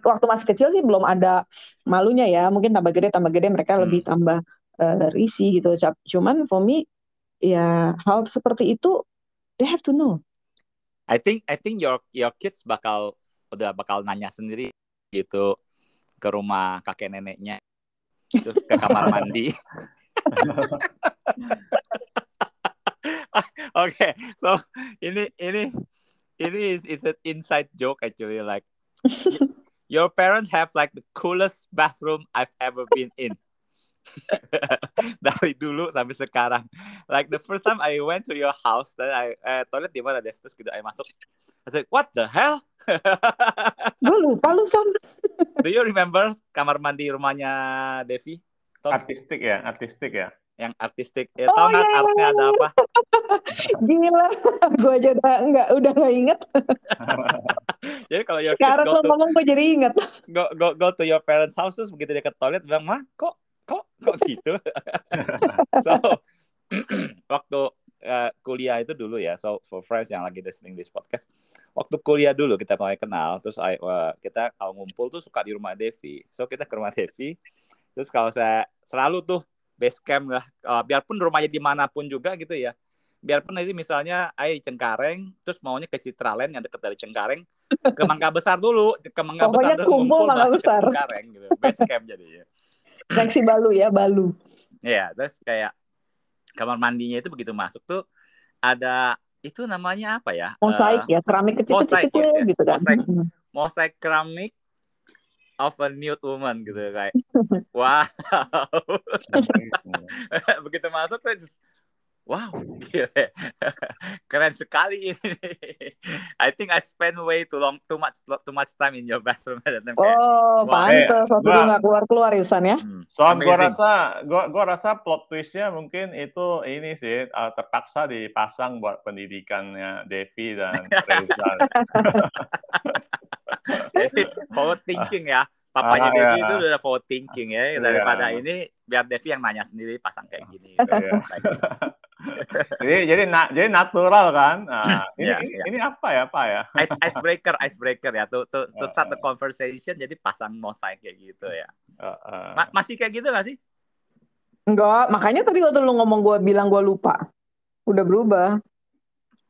waktu masih kecil sih belum ada malunya ya. Mungkin tambah gede tambah gede mereka Hmm. lebih tambah eh, risih gitu. Cuman for me ya hal seperti itu they have to know. I think I think your your kids bakal udah bakal nanya sendiri gitu ke rumah kakek neneknya terus ke kamar mandi. Oke, so ini ini ini is is an inside joke actually like your parents have like the coolest bathroom I've ever been in. Dari dulu sampai sekarang. Like the first time I went to your house, dan I eh, toilet di mana deh? Terus gitu I masuk. I said, what the hell? Gue lupa lu Sam. Do you remember kamar mandi rumahnya Devi? Tom, Artistik ya, artistik ya. yang artistik. Ya, Oh, tahu nggak iya, iya, artnya iya, ada iya. apa? Gila, gue aja udah nggak udah nggak inget. Jadi kalau your Sekarang go lo ngomong gue jadi inget. go go go to your parents house terus begitu dia ke toilet bilang mah kok kok kok gitu? So waktu eh, kuliah itu dulu ya so for friends yang lagi listening this podcast waktu kuliah dulu kita mulai kenal terus I- wah, kita kalau ngumpul tuh suka di rumah Devi. So kita ke rumah Devi terus kalau saya selalu tuh base camp lah Eh, biarpun rumahnya di mana pun juga gitu ya biarpun nanti misalnya ay Cengkareng terus maunya ke Citraland yang dekat dari Cengkareng ke Mangga Besar dulu ke Mangga Besar dulu kumpul Mangga Besar. Cengkareng gitu base camp jadinya Reaksi Balu ya, Balu. Iya, terus kayak kamar mandinya itu begitu masuk tuh ada itu namanya apa ya? Mosaik Eh, ya, keramik kecil-kecil yes, yes. gitu kan. Mosaik. Mm. mosaik keramik of a nude woman gitu kayak. wow. begitu masuk tuh just, wow, keren sekali ini. I think I spend way too long, too much, too much time in your bathroom. Kayak, Oh, Wah, pantes waktu dia nggak keluar-keluar Yusan ya. hmm, gua amazing. rasa, gua gua rasa plot twistnya mungkin itu ini sih uh, terpaksa dipasang buat pendidikannya Devi dan Reza. Jadi forward thinking ya. Papanya Ah, Devi iya. itu udah forward thinking ya. Daripada Iya. ini biar Devi yang nanya sendiri pasang kayak gini. Gitu. Iya. Jadi jadi na, jadi natural kan. Nah, ini, Iya, ini, iya. ini apa ya Pak ya? Ice icebreaker, icebreaker ya. To, to, to start the conversation jadi pasang mosaik kayak gitu ya. Uh, uh. Ma- masih kayak gitu gak sih? Enggak, makanya tadi waktu lu ngomong gue bilang gue lupa. Udah berubah.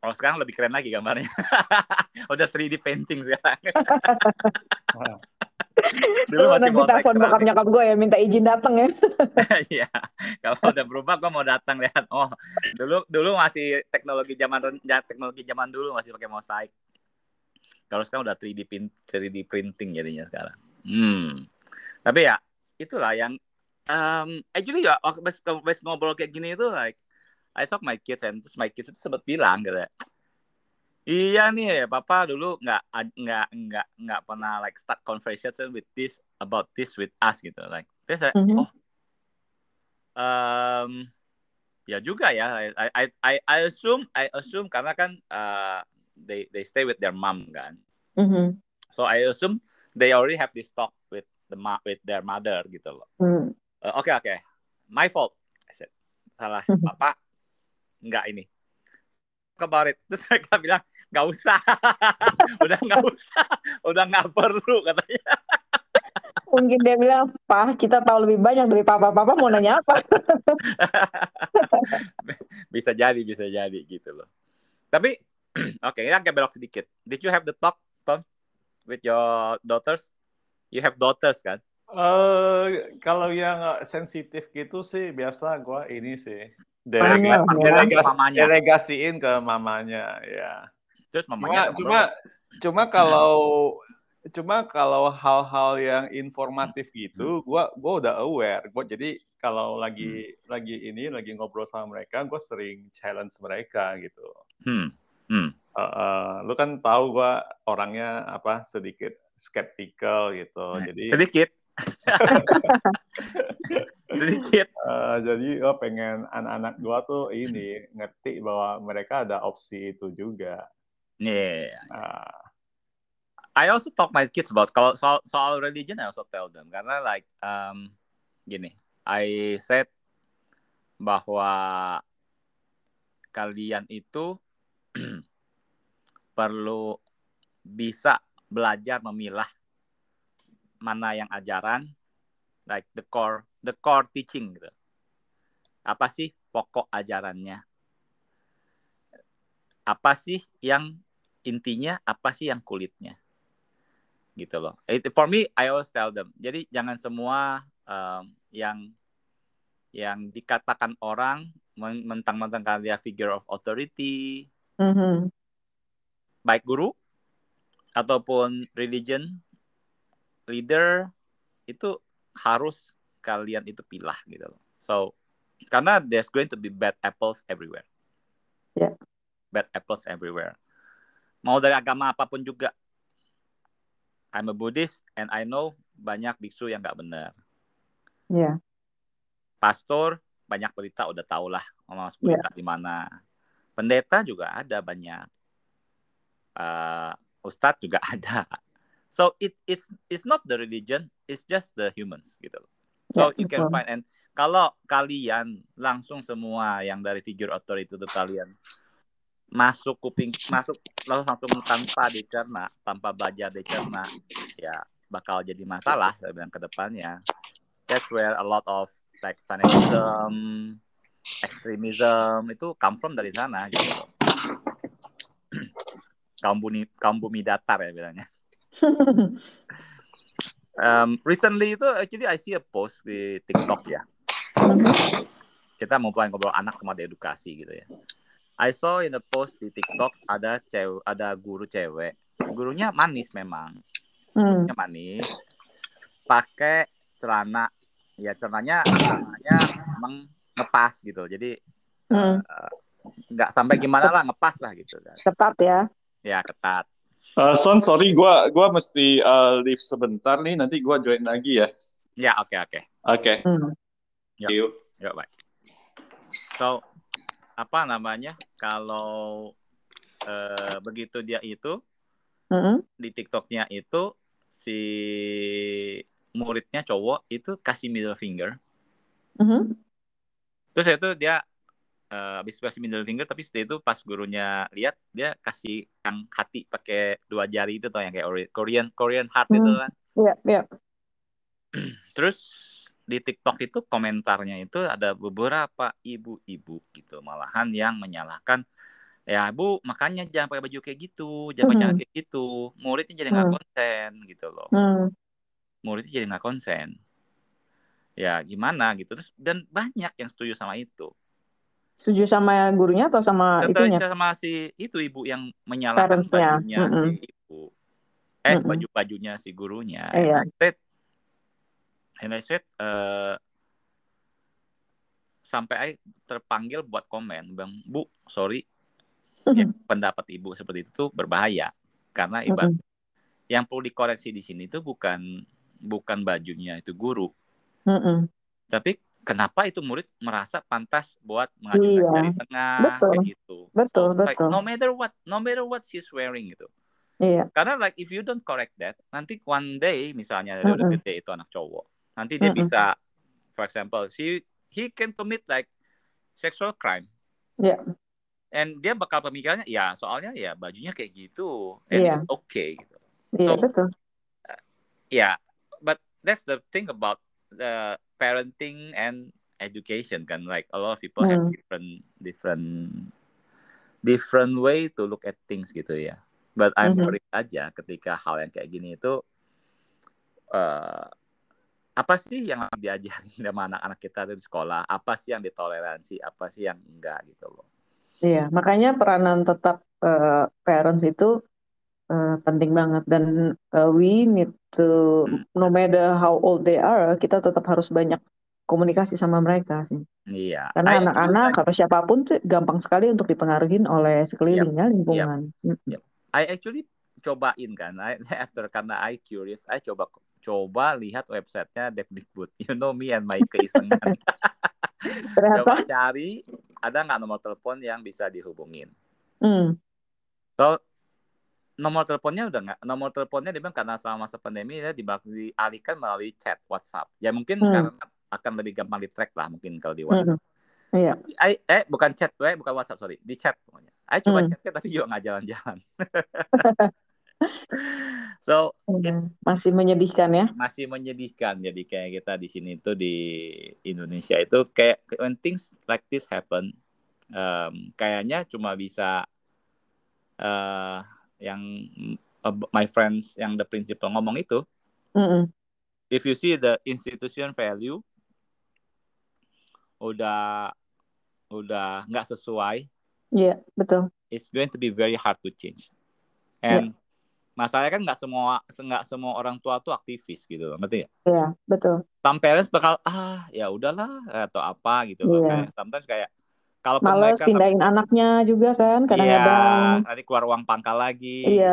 Oh sekarang lebih keren lagi gambarnya. Udah 3D painting sekarang. dulu Lu masih nanti mau telepon bokap nyokap gue ya minta izin datang ya. Iya, kalau udah berubah gue mau datang lihat. Oh, dulu dulu masih teknologi zaman ya, teknologi zaman dulu masih pakai mosaik. Kalau sekarang udah 3D pin- 3D printing jadinya sekarang. Hmm. Tapi ya itulah yang um, actually ya pas, pas ngobrol kayak gini itu like I talk my kids and terus my kids itu sempat bilang gitu. Iya nih, papa dulu nggak nggak nggak nggak pernah like start conversation with this about this with us gitu. Like, terus saya, Mhm. oh Um, ya juga ya. I I I I assume I assume karena kan uh, they they stay with their mom kan. Mhm. So I assume they already have this talk with the with their mother gitu loh. Hmm. Uh, Oke oke, my fault. I said salah Mhm. papa. Enggak ini. Talk about it. Terus mereka bilang nggak usah. udah nggak usah. Udah nggak perlu katanya. Mungkin dia bilang, Pak, kita tahu lebih banyak dari papa-papa mau nanya apa? bisa jadi bisa jadi gitu loh. Tapi oke, ini agak belok sedikit. Did you have the talk, Tom, with your daughters? You have daughters kan? Eh, kalau yang sensitif gitu sih biasa gua ini sih delega- ya. delegasi- delegasiin ke mamanya ya. Terus Cuma mamanya cuma cuma kalau cuma kalau hal-hal yang informatif gitu, gua gua udah aware. Gua jadi kalau lagi lagi ini lagi ngobrol sama mereka, gua sering challenge mereka gitu. hmm, hmm. Eh, eh, lu kan tahu gua orangnya apa sedikit skeptical gitu. Jadi sedikit. Sedikit. eh, jadi gua pengen anak-anak gua tuh ini ngerti bahwa mereka ada opsi itu juga. Yeah. Nah, I also talk my kids about kalau soal soal religion I also tell them karena like um, gini I said bahwa kalian itu perlu bisa belajar memilah mana yang ajaran like the core the core teaching gitu apa sih pokok ajarannya apa sih yang intinya apa sih yang kulitnya gitu loh. It, for me, I always tell them. Jadi jangan semua um, yang yang dikatakan orang men- mentang-mentang dia figure of authority, Mhm. baik guru ataupun religion leader itu harus kalian itu pilah gitu loh. So karena there's going to be bad apples everywhere. Yeah. Bad apples everywhere. Mau dari agama apa pun juga. I'm a Buddhist and I know banyak biksu yang nggak benar. Ya. Pastor banyak berita udah tau lah mau masuk berita di mana. Pendeta juga ada banyak. Uh, Ustadz juga ada. So it it's it's not the religion, it's just the humans gitu. So Ya, you can find and kalau kalian langsung semua yang dari figure authority itu kalian masuk kuping masuk lalu langsung tanpa dicerna, tanpa belajar dicerna, ya bakal jadi masalah saya bilang ke depannya. That's where a lot of like fanatism, extremism itu come from dari sana gitu. kaum bumi kaum bumi datar ya bilangnya. Um, recently itu actually I see a post di TikTok ya. Kita mau mulai ngobrol anak sama edukasi gitu ya. I saw in the post di TikTok ada cewek, ada guru cewek. Gurunya manis memang, Hmm. gurunya manis. Pakai celana, ya celananya celananya emang ngepas gitu. Jadi Hmm. eh, nggak sampai gimana lah ngepas lah gitu kan. Ketat ya. Ya ketat. Eh, Son, sorry, gua gua mesti eh, leave sebentar nih. Nanti gua join lagi ya. Ya oke oke. Oke. Hmm. Ya. See you. Ya baik. So apa namanya kalau eh, begitu dia itu Mhm. di TikToknya itu si muridnya cowok itu kasih middle finger. Mhm. Terus itu dia eh, habis kasih middle finger tapi setelah itu pas gurunya lihat dia kasih yang hati pakai dua jari itu tuh yang kayak ori- Korean Korean heart itu Hmm. kan. Iya, iya. Terus di TikTok itu komentarnya itu ada beberapa ibu-ibu gitu malahan yang menyalahkan ya bu makanya jangan pakai baju kayak gitu jangan pakai Mhm. celana kayak gitu muridnya jadi nggak Hmm. konsen gitu loh Hmm. muridnya jadi nggak konsen ya gimana gitu terus dan banyak yang setuju sama itu setuju sama gurunya atau sama itunya sama si itu ibu yang menyalahkan Parentsnya. bajunya Mm-mm. si ibu eh Mm-mm. baju bajunya si gurunya Iya. and I said and I said eh, sampai I terpanggil buat komen bang bu sorry ya, pendapat ibu seperti itu tuh berbahaya karena ibarat Mm-mm. yang perlu dikoreksi di sini tuh bukan bukan bajunya itu guru Mm-mm. tapi kenapa itu murid merasa pantas buat mengajukan Iya. jari tengah Betul. kayak gitu Betul, so, it's like, betul. no matter what no matter what she's wearing gitu iya karena like if you don't correct that nanti one day misalnya dia udah Mm-mm. gede itu anak cowok nanti dia Mm-mm. bisa for example she he can commit like sexual crime Iya. and dia bakal pemikirannya ya soalnya ya bajunya kayak gitu and Iya. it's okay gitu iya So- betul yeah but that's the thing about the parenting and education kan like a lot of people have Hmm. different different different way to look at things gitu ya. But I'm Mhm. worried aja ketika hal yang kayak gini itu eh apa sih yang diajarin sama anak-anak kita di sekolah? Apa sih yang ditoleransi? Apa sih yang enggak gitu loh. Iya, makanya peranan tetap eh, parents itu eh, penting banget. Dan eh, we need to no matter how old they are, kita tetap harus banyak komunikasi sama mereka sih. iya. Karena I- anak-anak atau siapa pun tuh gampang sekali untuk dipengaruhi oleh sekelilingnya lingkungan. Mm-mm. I actually cobain kan I, after karena I curious I coba coba lihat websitenya Depdikbud. You know me and my keisengan. Ternyata, coba cari ada nggak nomor telepon yang bisa dihubungin? Hmm, so nomor teleponnya udah nggak nomor teleponnya dia bilang karena selama masa pandemi dia dibak- dialihkan melalui chat WhatsApp ya mungkin Hmm. karena akan lebih gampang di track lah mungkin kalau di WhatsApp mm-mm. iya, I, eh bukan chat eh, bukan WhatsApp sorry di chat pokoknya I coba Hmm. chatnya tapi juga nggak jalan-jalan so Iya. it's masih menyedihkan ya. masih menyedihkan jadi kayak kita di sini tuh di Indonesia itu kayak when things like this happen um, kayaknya cuma bisa eh yang uh, my friends yang the principal ngomong itu Mm-mm. if you see the institution value udah udah nggak sesuai Iya, betul. it's going to be very hard to change and masalahnya kan nggak semua nggak semua orang tua tuh aktivis gitu loh ngerti? Iya, betul. some parents bakal ah ya udahlah atau apa gitu. Kayak sometimes kayak kalau Males mereka pindahin anaknya juga kan iya, kadang-kadang. nanti keluar uang pangkal lagi. Iya,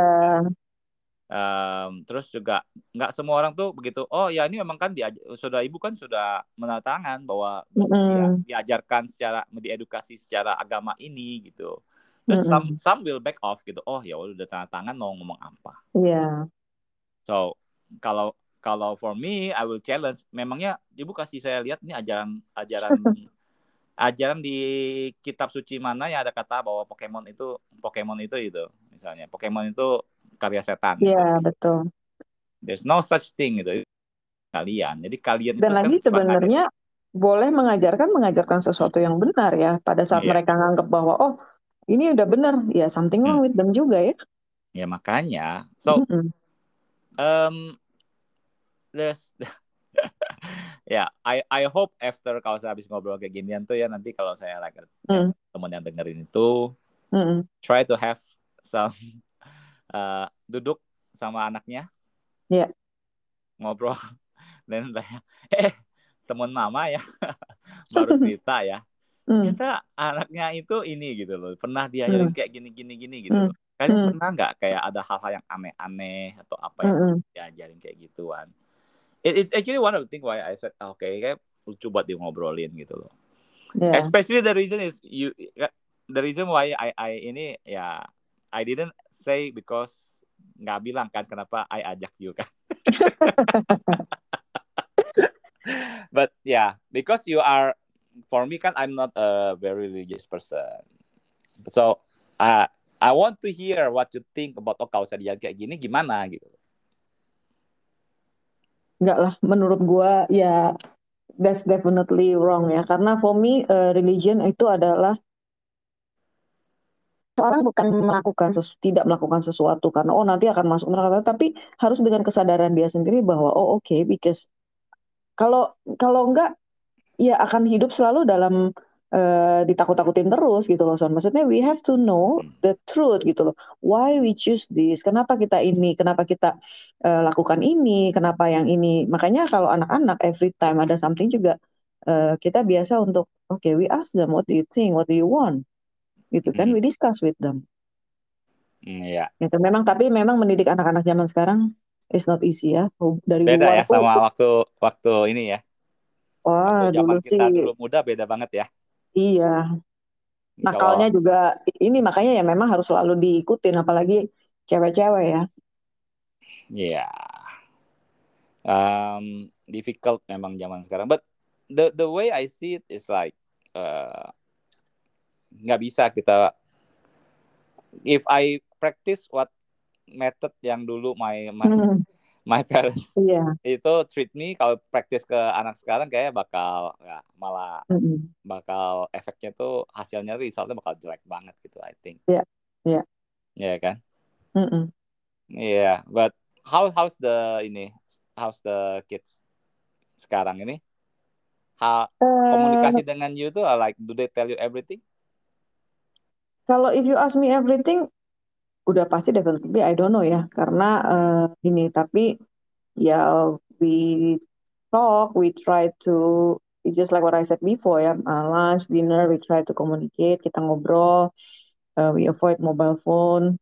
Em, terus juga nggak semua orang tuh begitu. Oh ya ini memang kan diaj- sudah ibu kan sudah menandatangan bahwa Mm-mm. dia diajarkan secara diedukasi secara agama ini gitu. Terus Mm-mm. some some will back off gitu. Oh ya udah tanda tangan mau ngomong apa. iya, So kalau kalau for me I will challenge. Memangnya ibu kasih saya lihat ini ajaran ajaran ajaran di kitab suci mana yang ada kata bahwa Pokemon itu Pokemon itu itu misalnya Pokemon itu karya setan. iya betul. There's no such thing gitu kalian. Jadi kalian Dan itu lagi sebenarnya boleh mengajarkan mengajarkan sesuatu yang benar ya. Pada saat Iya. mereka nganggap bahwa oh ini udah benar, ya something wrong with them juga ya. ya makanya. So Mm-mm. um there's ya I I hope after kalau saya habis ngobrol kayak ginian tuh ya nanti kalau saya like Hmm. teman yang dengerin itu Mm-mm. try to have some uh, duduk sama anaknya Iya. ngobrol dan tanya eh teman mama ya baru cerita ya Mm. ternyata anaknya itu ini gitu loh pernah diajarin Hmm. kayak gini gini gini gitu Hmm. loh kalian Hmm. pernah nggak kayak ada hal-hal yang aneh-aneh atau apa yang Mm-mm. diajarin kayak gituan It, it's actually one of the thing why I said oke kayak lucu buat di ngobrolin gitu loh. Ya. especially the reason is you the reason why I I ini ya I didn't say because nggak bilang kan kenapa I ajak you kan. But yeah because you are for me kan I'm not a very religious person. So uh, I want to hear what you think about oh kalau saya kayak gini gimana? gitu Enggak lah, menurut gua ya that's definitely wrong ya. Karena for me uh, religion itu adalah seorang bukan melakukan sesu, tidak melakukan sesuatu karena oh nanti akan masuk neraka tapi harus dengan kesadaran dia sendiri bahwa oh oke okay, because kalau kalau enggak ya akan hidup selalu dalam uh, ditakut-takutin terus gitu loh Son. Maksudnya we have to know the truth gitu loh. Why we choose this? Kenapa kita ini? Kenapa kita uh, lakukan ini? Kenapa yang ini? Makanya kalau anak-anak every time ada something juga uh, kita biasa untuk oke okay, we ask them what do you think? What do you want? gitu kan we discuss with them Iya. Gitu. Memang tapi memang mendidik anak-anak zaman sekarang is not easy ya. Dari beda luar ya sama itu. waktu waktu ini ya. Wah, waktu zaman dulu kita sih. dulu muda beda banget ya. Iya. Nakalnya Kalau... juga ini makanya ya memang harus selalu diikutin apalagi cewek-cewek ya. Iya. Yeah. Um, difficult memang zaman sekarang. But the the way I see it is like uh, nggak bisa kita if I practice what method yang dulu my my, hmm. My parents yeah. itu treat me kalau praktis ke anak sekarang kayak bakal ya malah mm bakal efeknya tuh hasilnya resultnya bakal jelek banget gitu I think. Iya. Yeah. Iya. Yeah. Iya yeah, kan? Iya, mm yeah, but how how's the ini how's the kids sekarang ini? Ha, uh, komunikasi dengan you tuh like do they tell you everything? Kalau if you ask me everything, udah pasti definitely I don't know ya, karena uh, ini. Tapi ya we talk, we try to, it's just like what I said before ya, uh, lunch, dinner, we try to communicate, kita ngobrol, uh, we avoid mobile phone.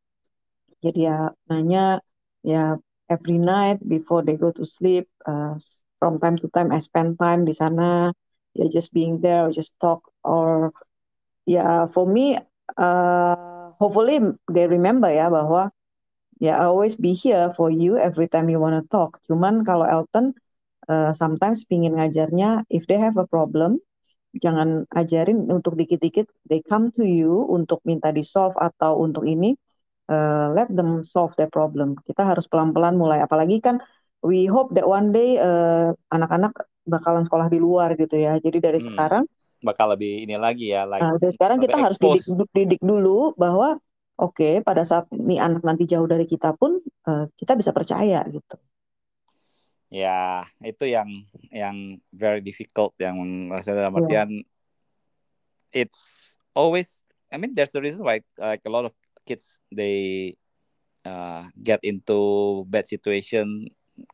Jadi ya nanya ya every night before they go to sleep, uh, from time to time I spend time di sana, ya just being there, or just talk, or ya for me uh, hopefully they remember ya bahwa ya I always be here for you every time you wanna talk. Cuman kalau Elton uh, sometimes pingin ngajarnya if they have a problem jangan ajarin untuk dikit-dikit they come to you untuk minta di solve atau untuk ini uh, let them solve their problem. Kita harus pelan-pelan mulai apalagi kan we hope that one day uh, anak-anak bakalan sekolah di luar gitu ya. Jadi dari hmm. sekarang bakal lebih ini lagi ya. Like, nah, sekarang kita harus didik, didik dulu bahwa oke okay, pada saat nih anak nanti jauh dari kita pun uh, kita bisa percaya gitu. Ya itu yang yang very difficult yang maksudnya dalam iya. artian yeah. it's always I mean there's the reason why like a lot of kids they uh, get into bad situation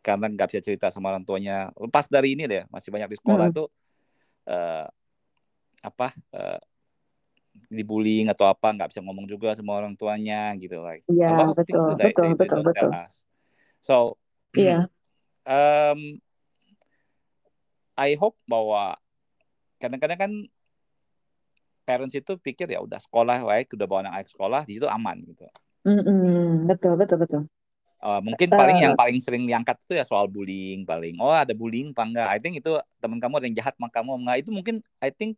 karena nggak bisa cerita sama orang tuanya lepas dari ini deh masih banyak di sekolah hmm. itu uh, apa uh, dibullying atau apa nggak bisa ngomong juga sama orang tuanya gitu like yeah, a lot of betul, things that betul, they, betul, they betul. tell us so yeah. um, I hope bahwa kadang-kadang kan parents itu pikir ya udah sekolah baik udah bawa anak sekolah di situ aman gitu mm -hmm. betul betul betul Uh, mungkin paling uh, yang paling sering diangkat itu ya soal bullying paling. Oh ada bullying apa enggak? I think itu teman kamu ada yang jahat sama kamu enggak? Itu mungkin I think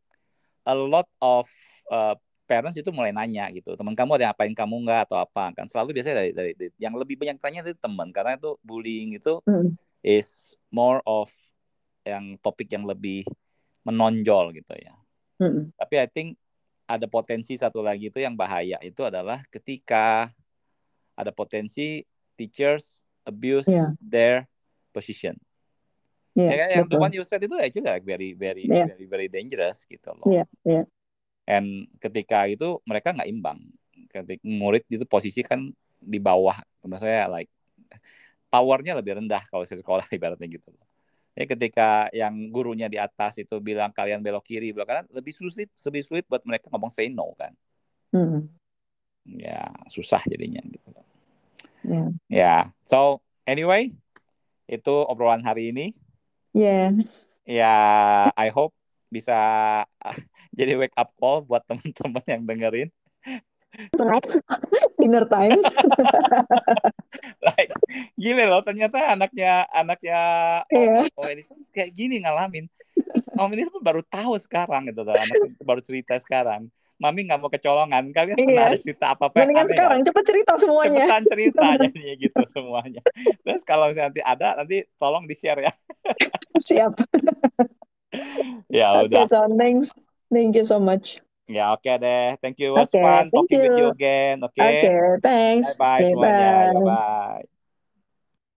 a lot of uh, parents itu mulai nanya gitu teman kamu ada apain kamu nggak atau apa kan selalu biasanya dari, dari, dari yang lebih banyak tanya dari teman karena itu bullying itu mm. is more of yang topik yang lebih menonjol gitu ya mm. tapi I think ada potensi satu lagi itu yang bahaya itu adalah ketika ada potensi teachers abuse yeah. their position Yeah, ya kan yang the one you said itu actually like very very yeah. very very dangerous gitu loh. Yeah, yeah. And ketika itu mereka nggak imbang. Ketika murid itu posisi kan di bawah, maksudnya like powernya lebih rendah kalau saya sekolah ibaratnya gitu loh. Ya ketika yang gurunya di atas itu bilang kalian belok kiri, belok kanan, lebih sulit, lebih sulit buat mereka ngomong say no kan. Mm. Ya susah jadinya gitu loh. Yeah. Ya, so anyway itu obrolan hari ini. Yeah. Ya, I hope bisa jadi wake up call buat teman-teman yang dengerin. Tonight, dinner time. like, gini loh, ternyata anaknya anaknya yeah. oh, oh ini kayak gini ngalamin. Terus Om ini baru tahu sekarang gitu, anak baru cerita sekarang. Mami nggak mau kecolongan. Kalian iya. pernah ada cerita apa-apa? Mendingan sekarang, cepet cerita semuanya. Cepetan cerita jadinya gitu semuanya. Terus kalau nanti ada, nanti tolong di-share ya. Siap. ya udah. Okay, so thanks. Thank you so much. Ya oke okay deh. Thank you. It was Oke, fun thank talking with you you. again. Oke. Oke, thanks. Bye bye Oke, semuanya. Ya bye. bye.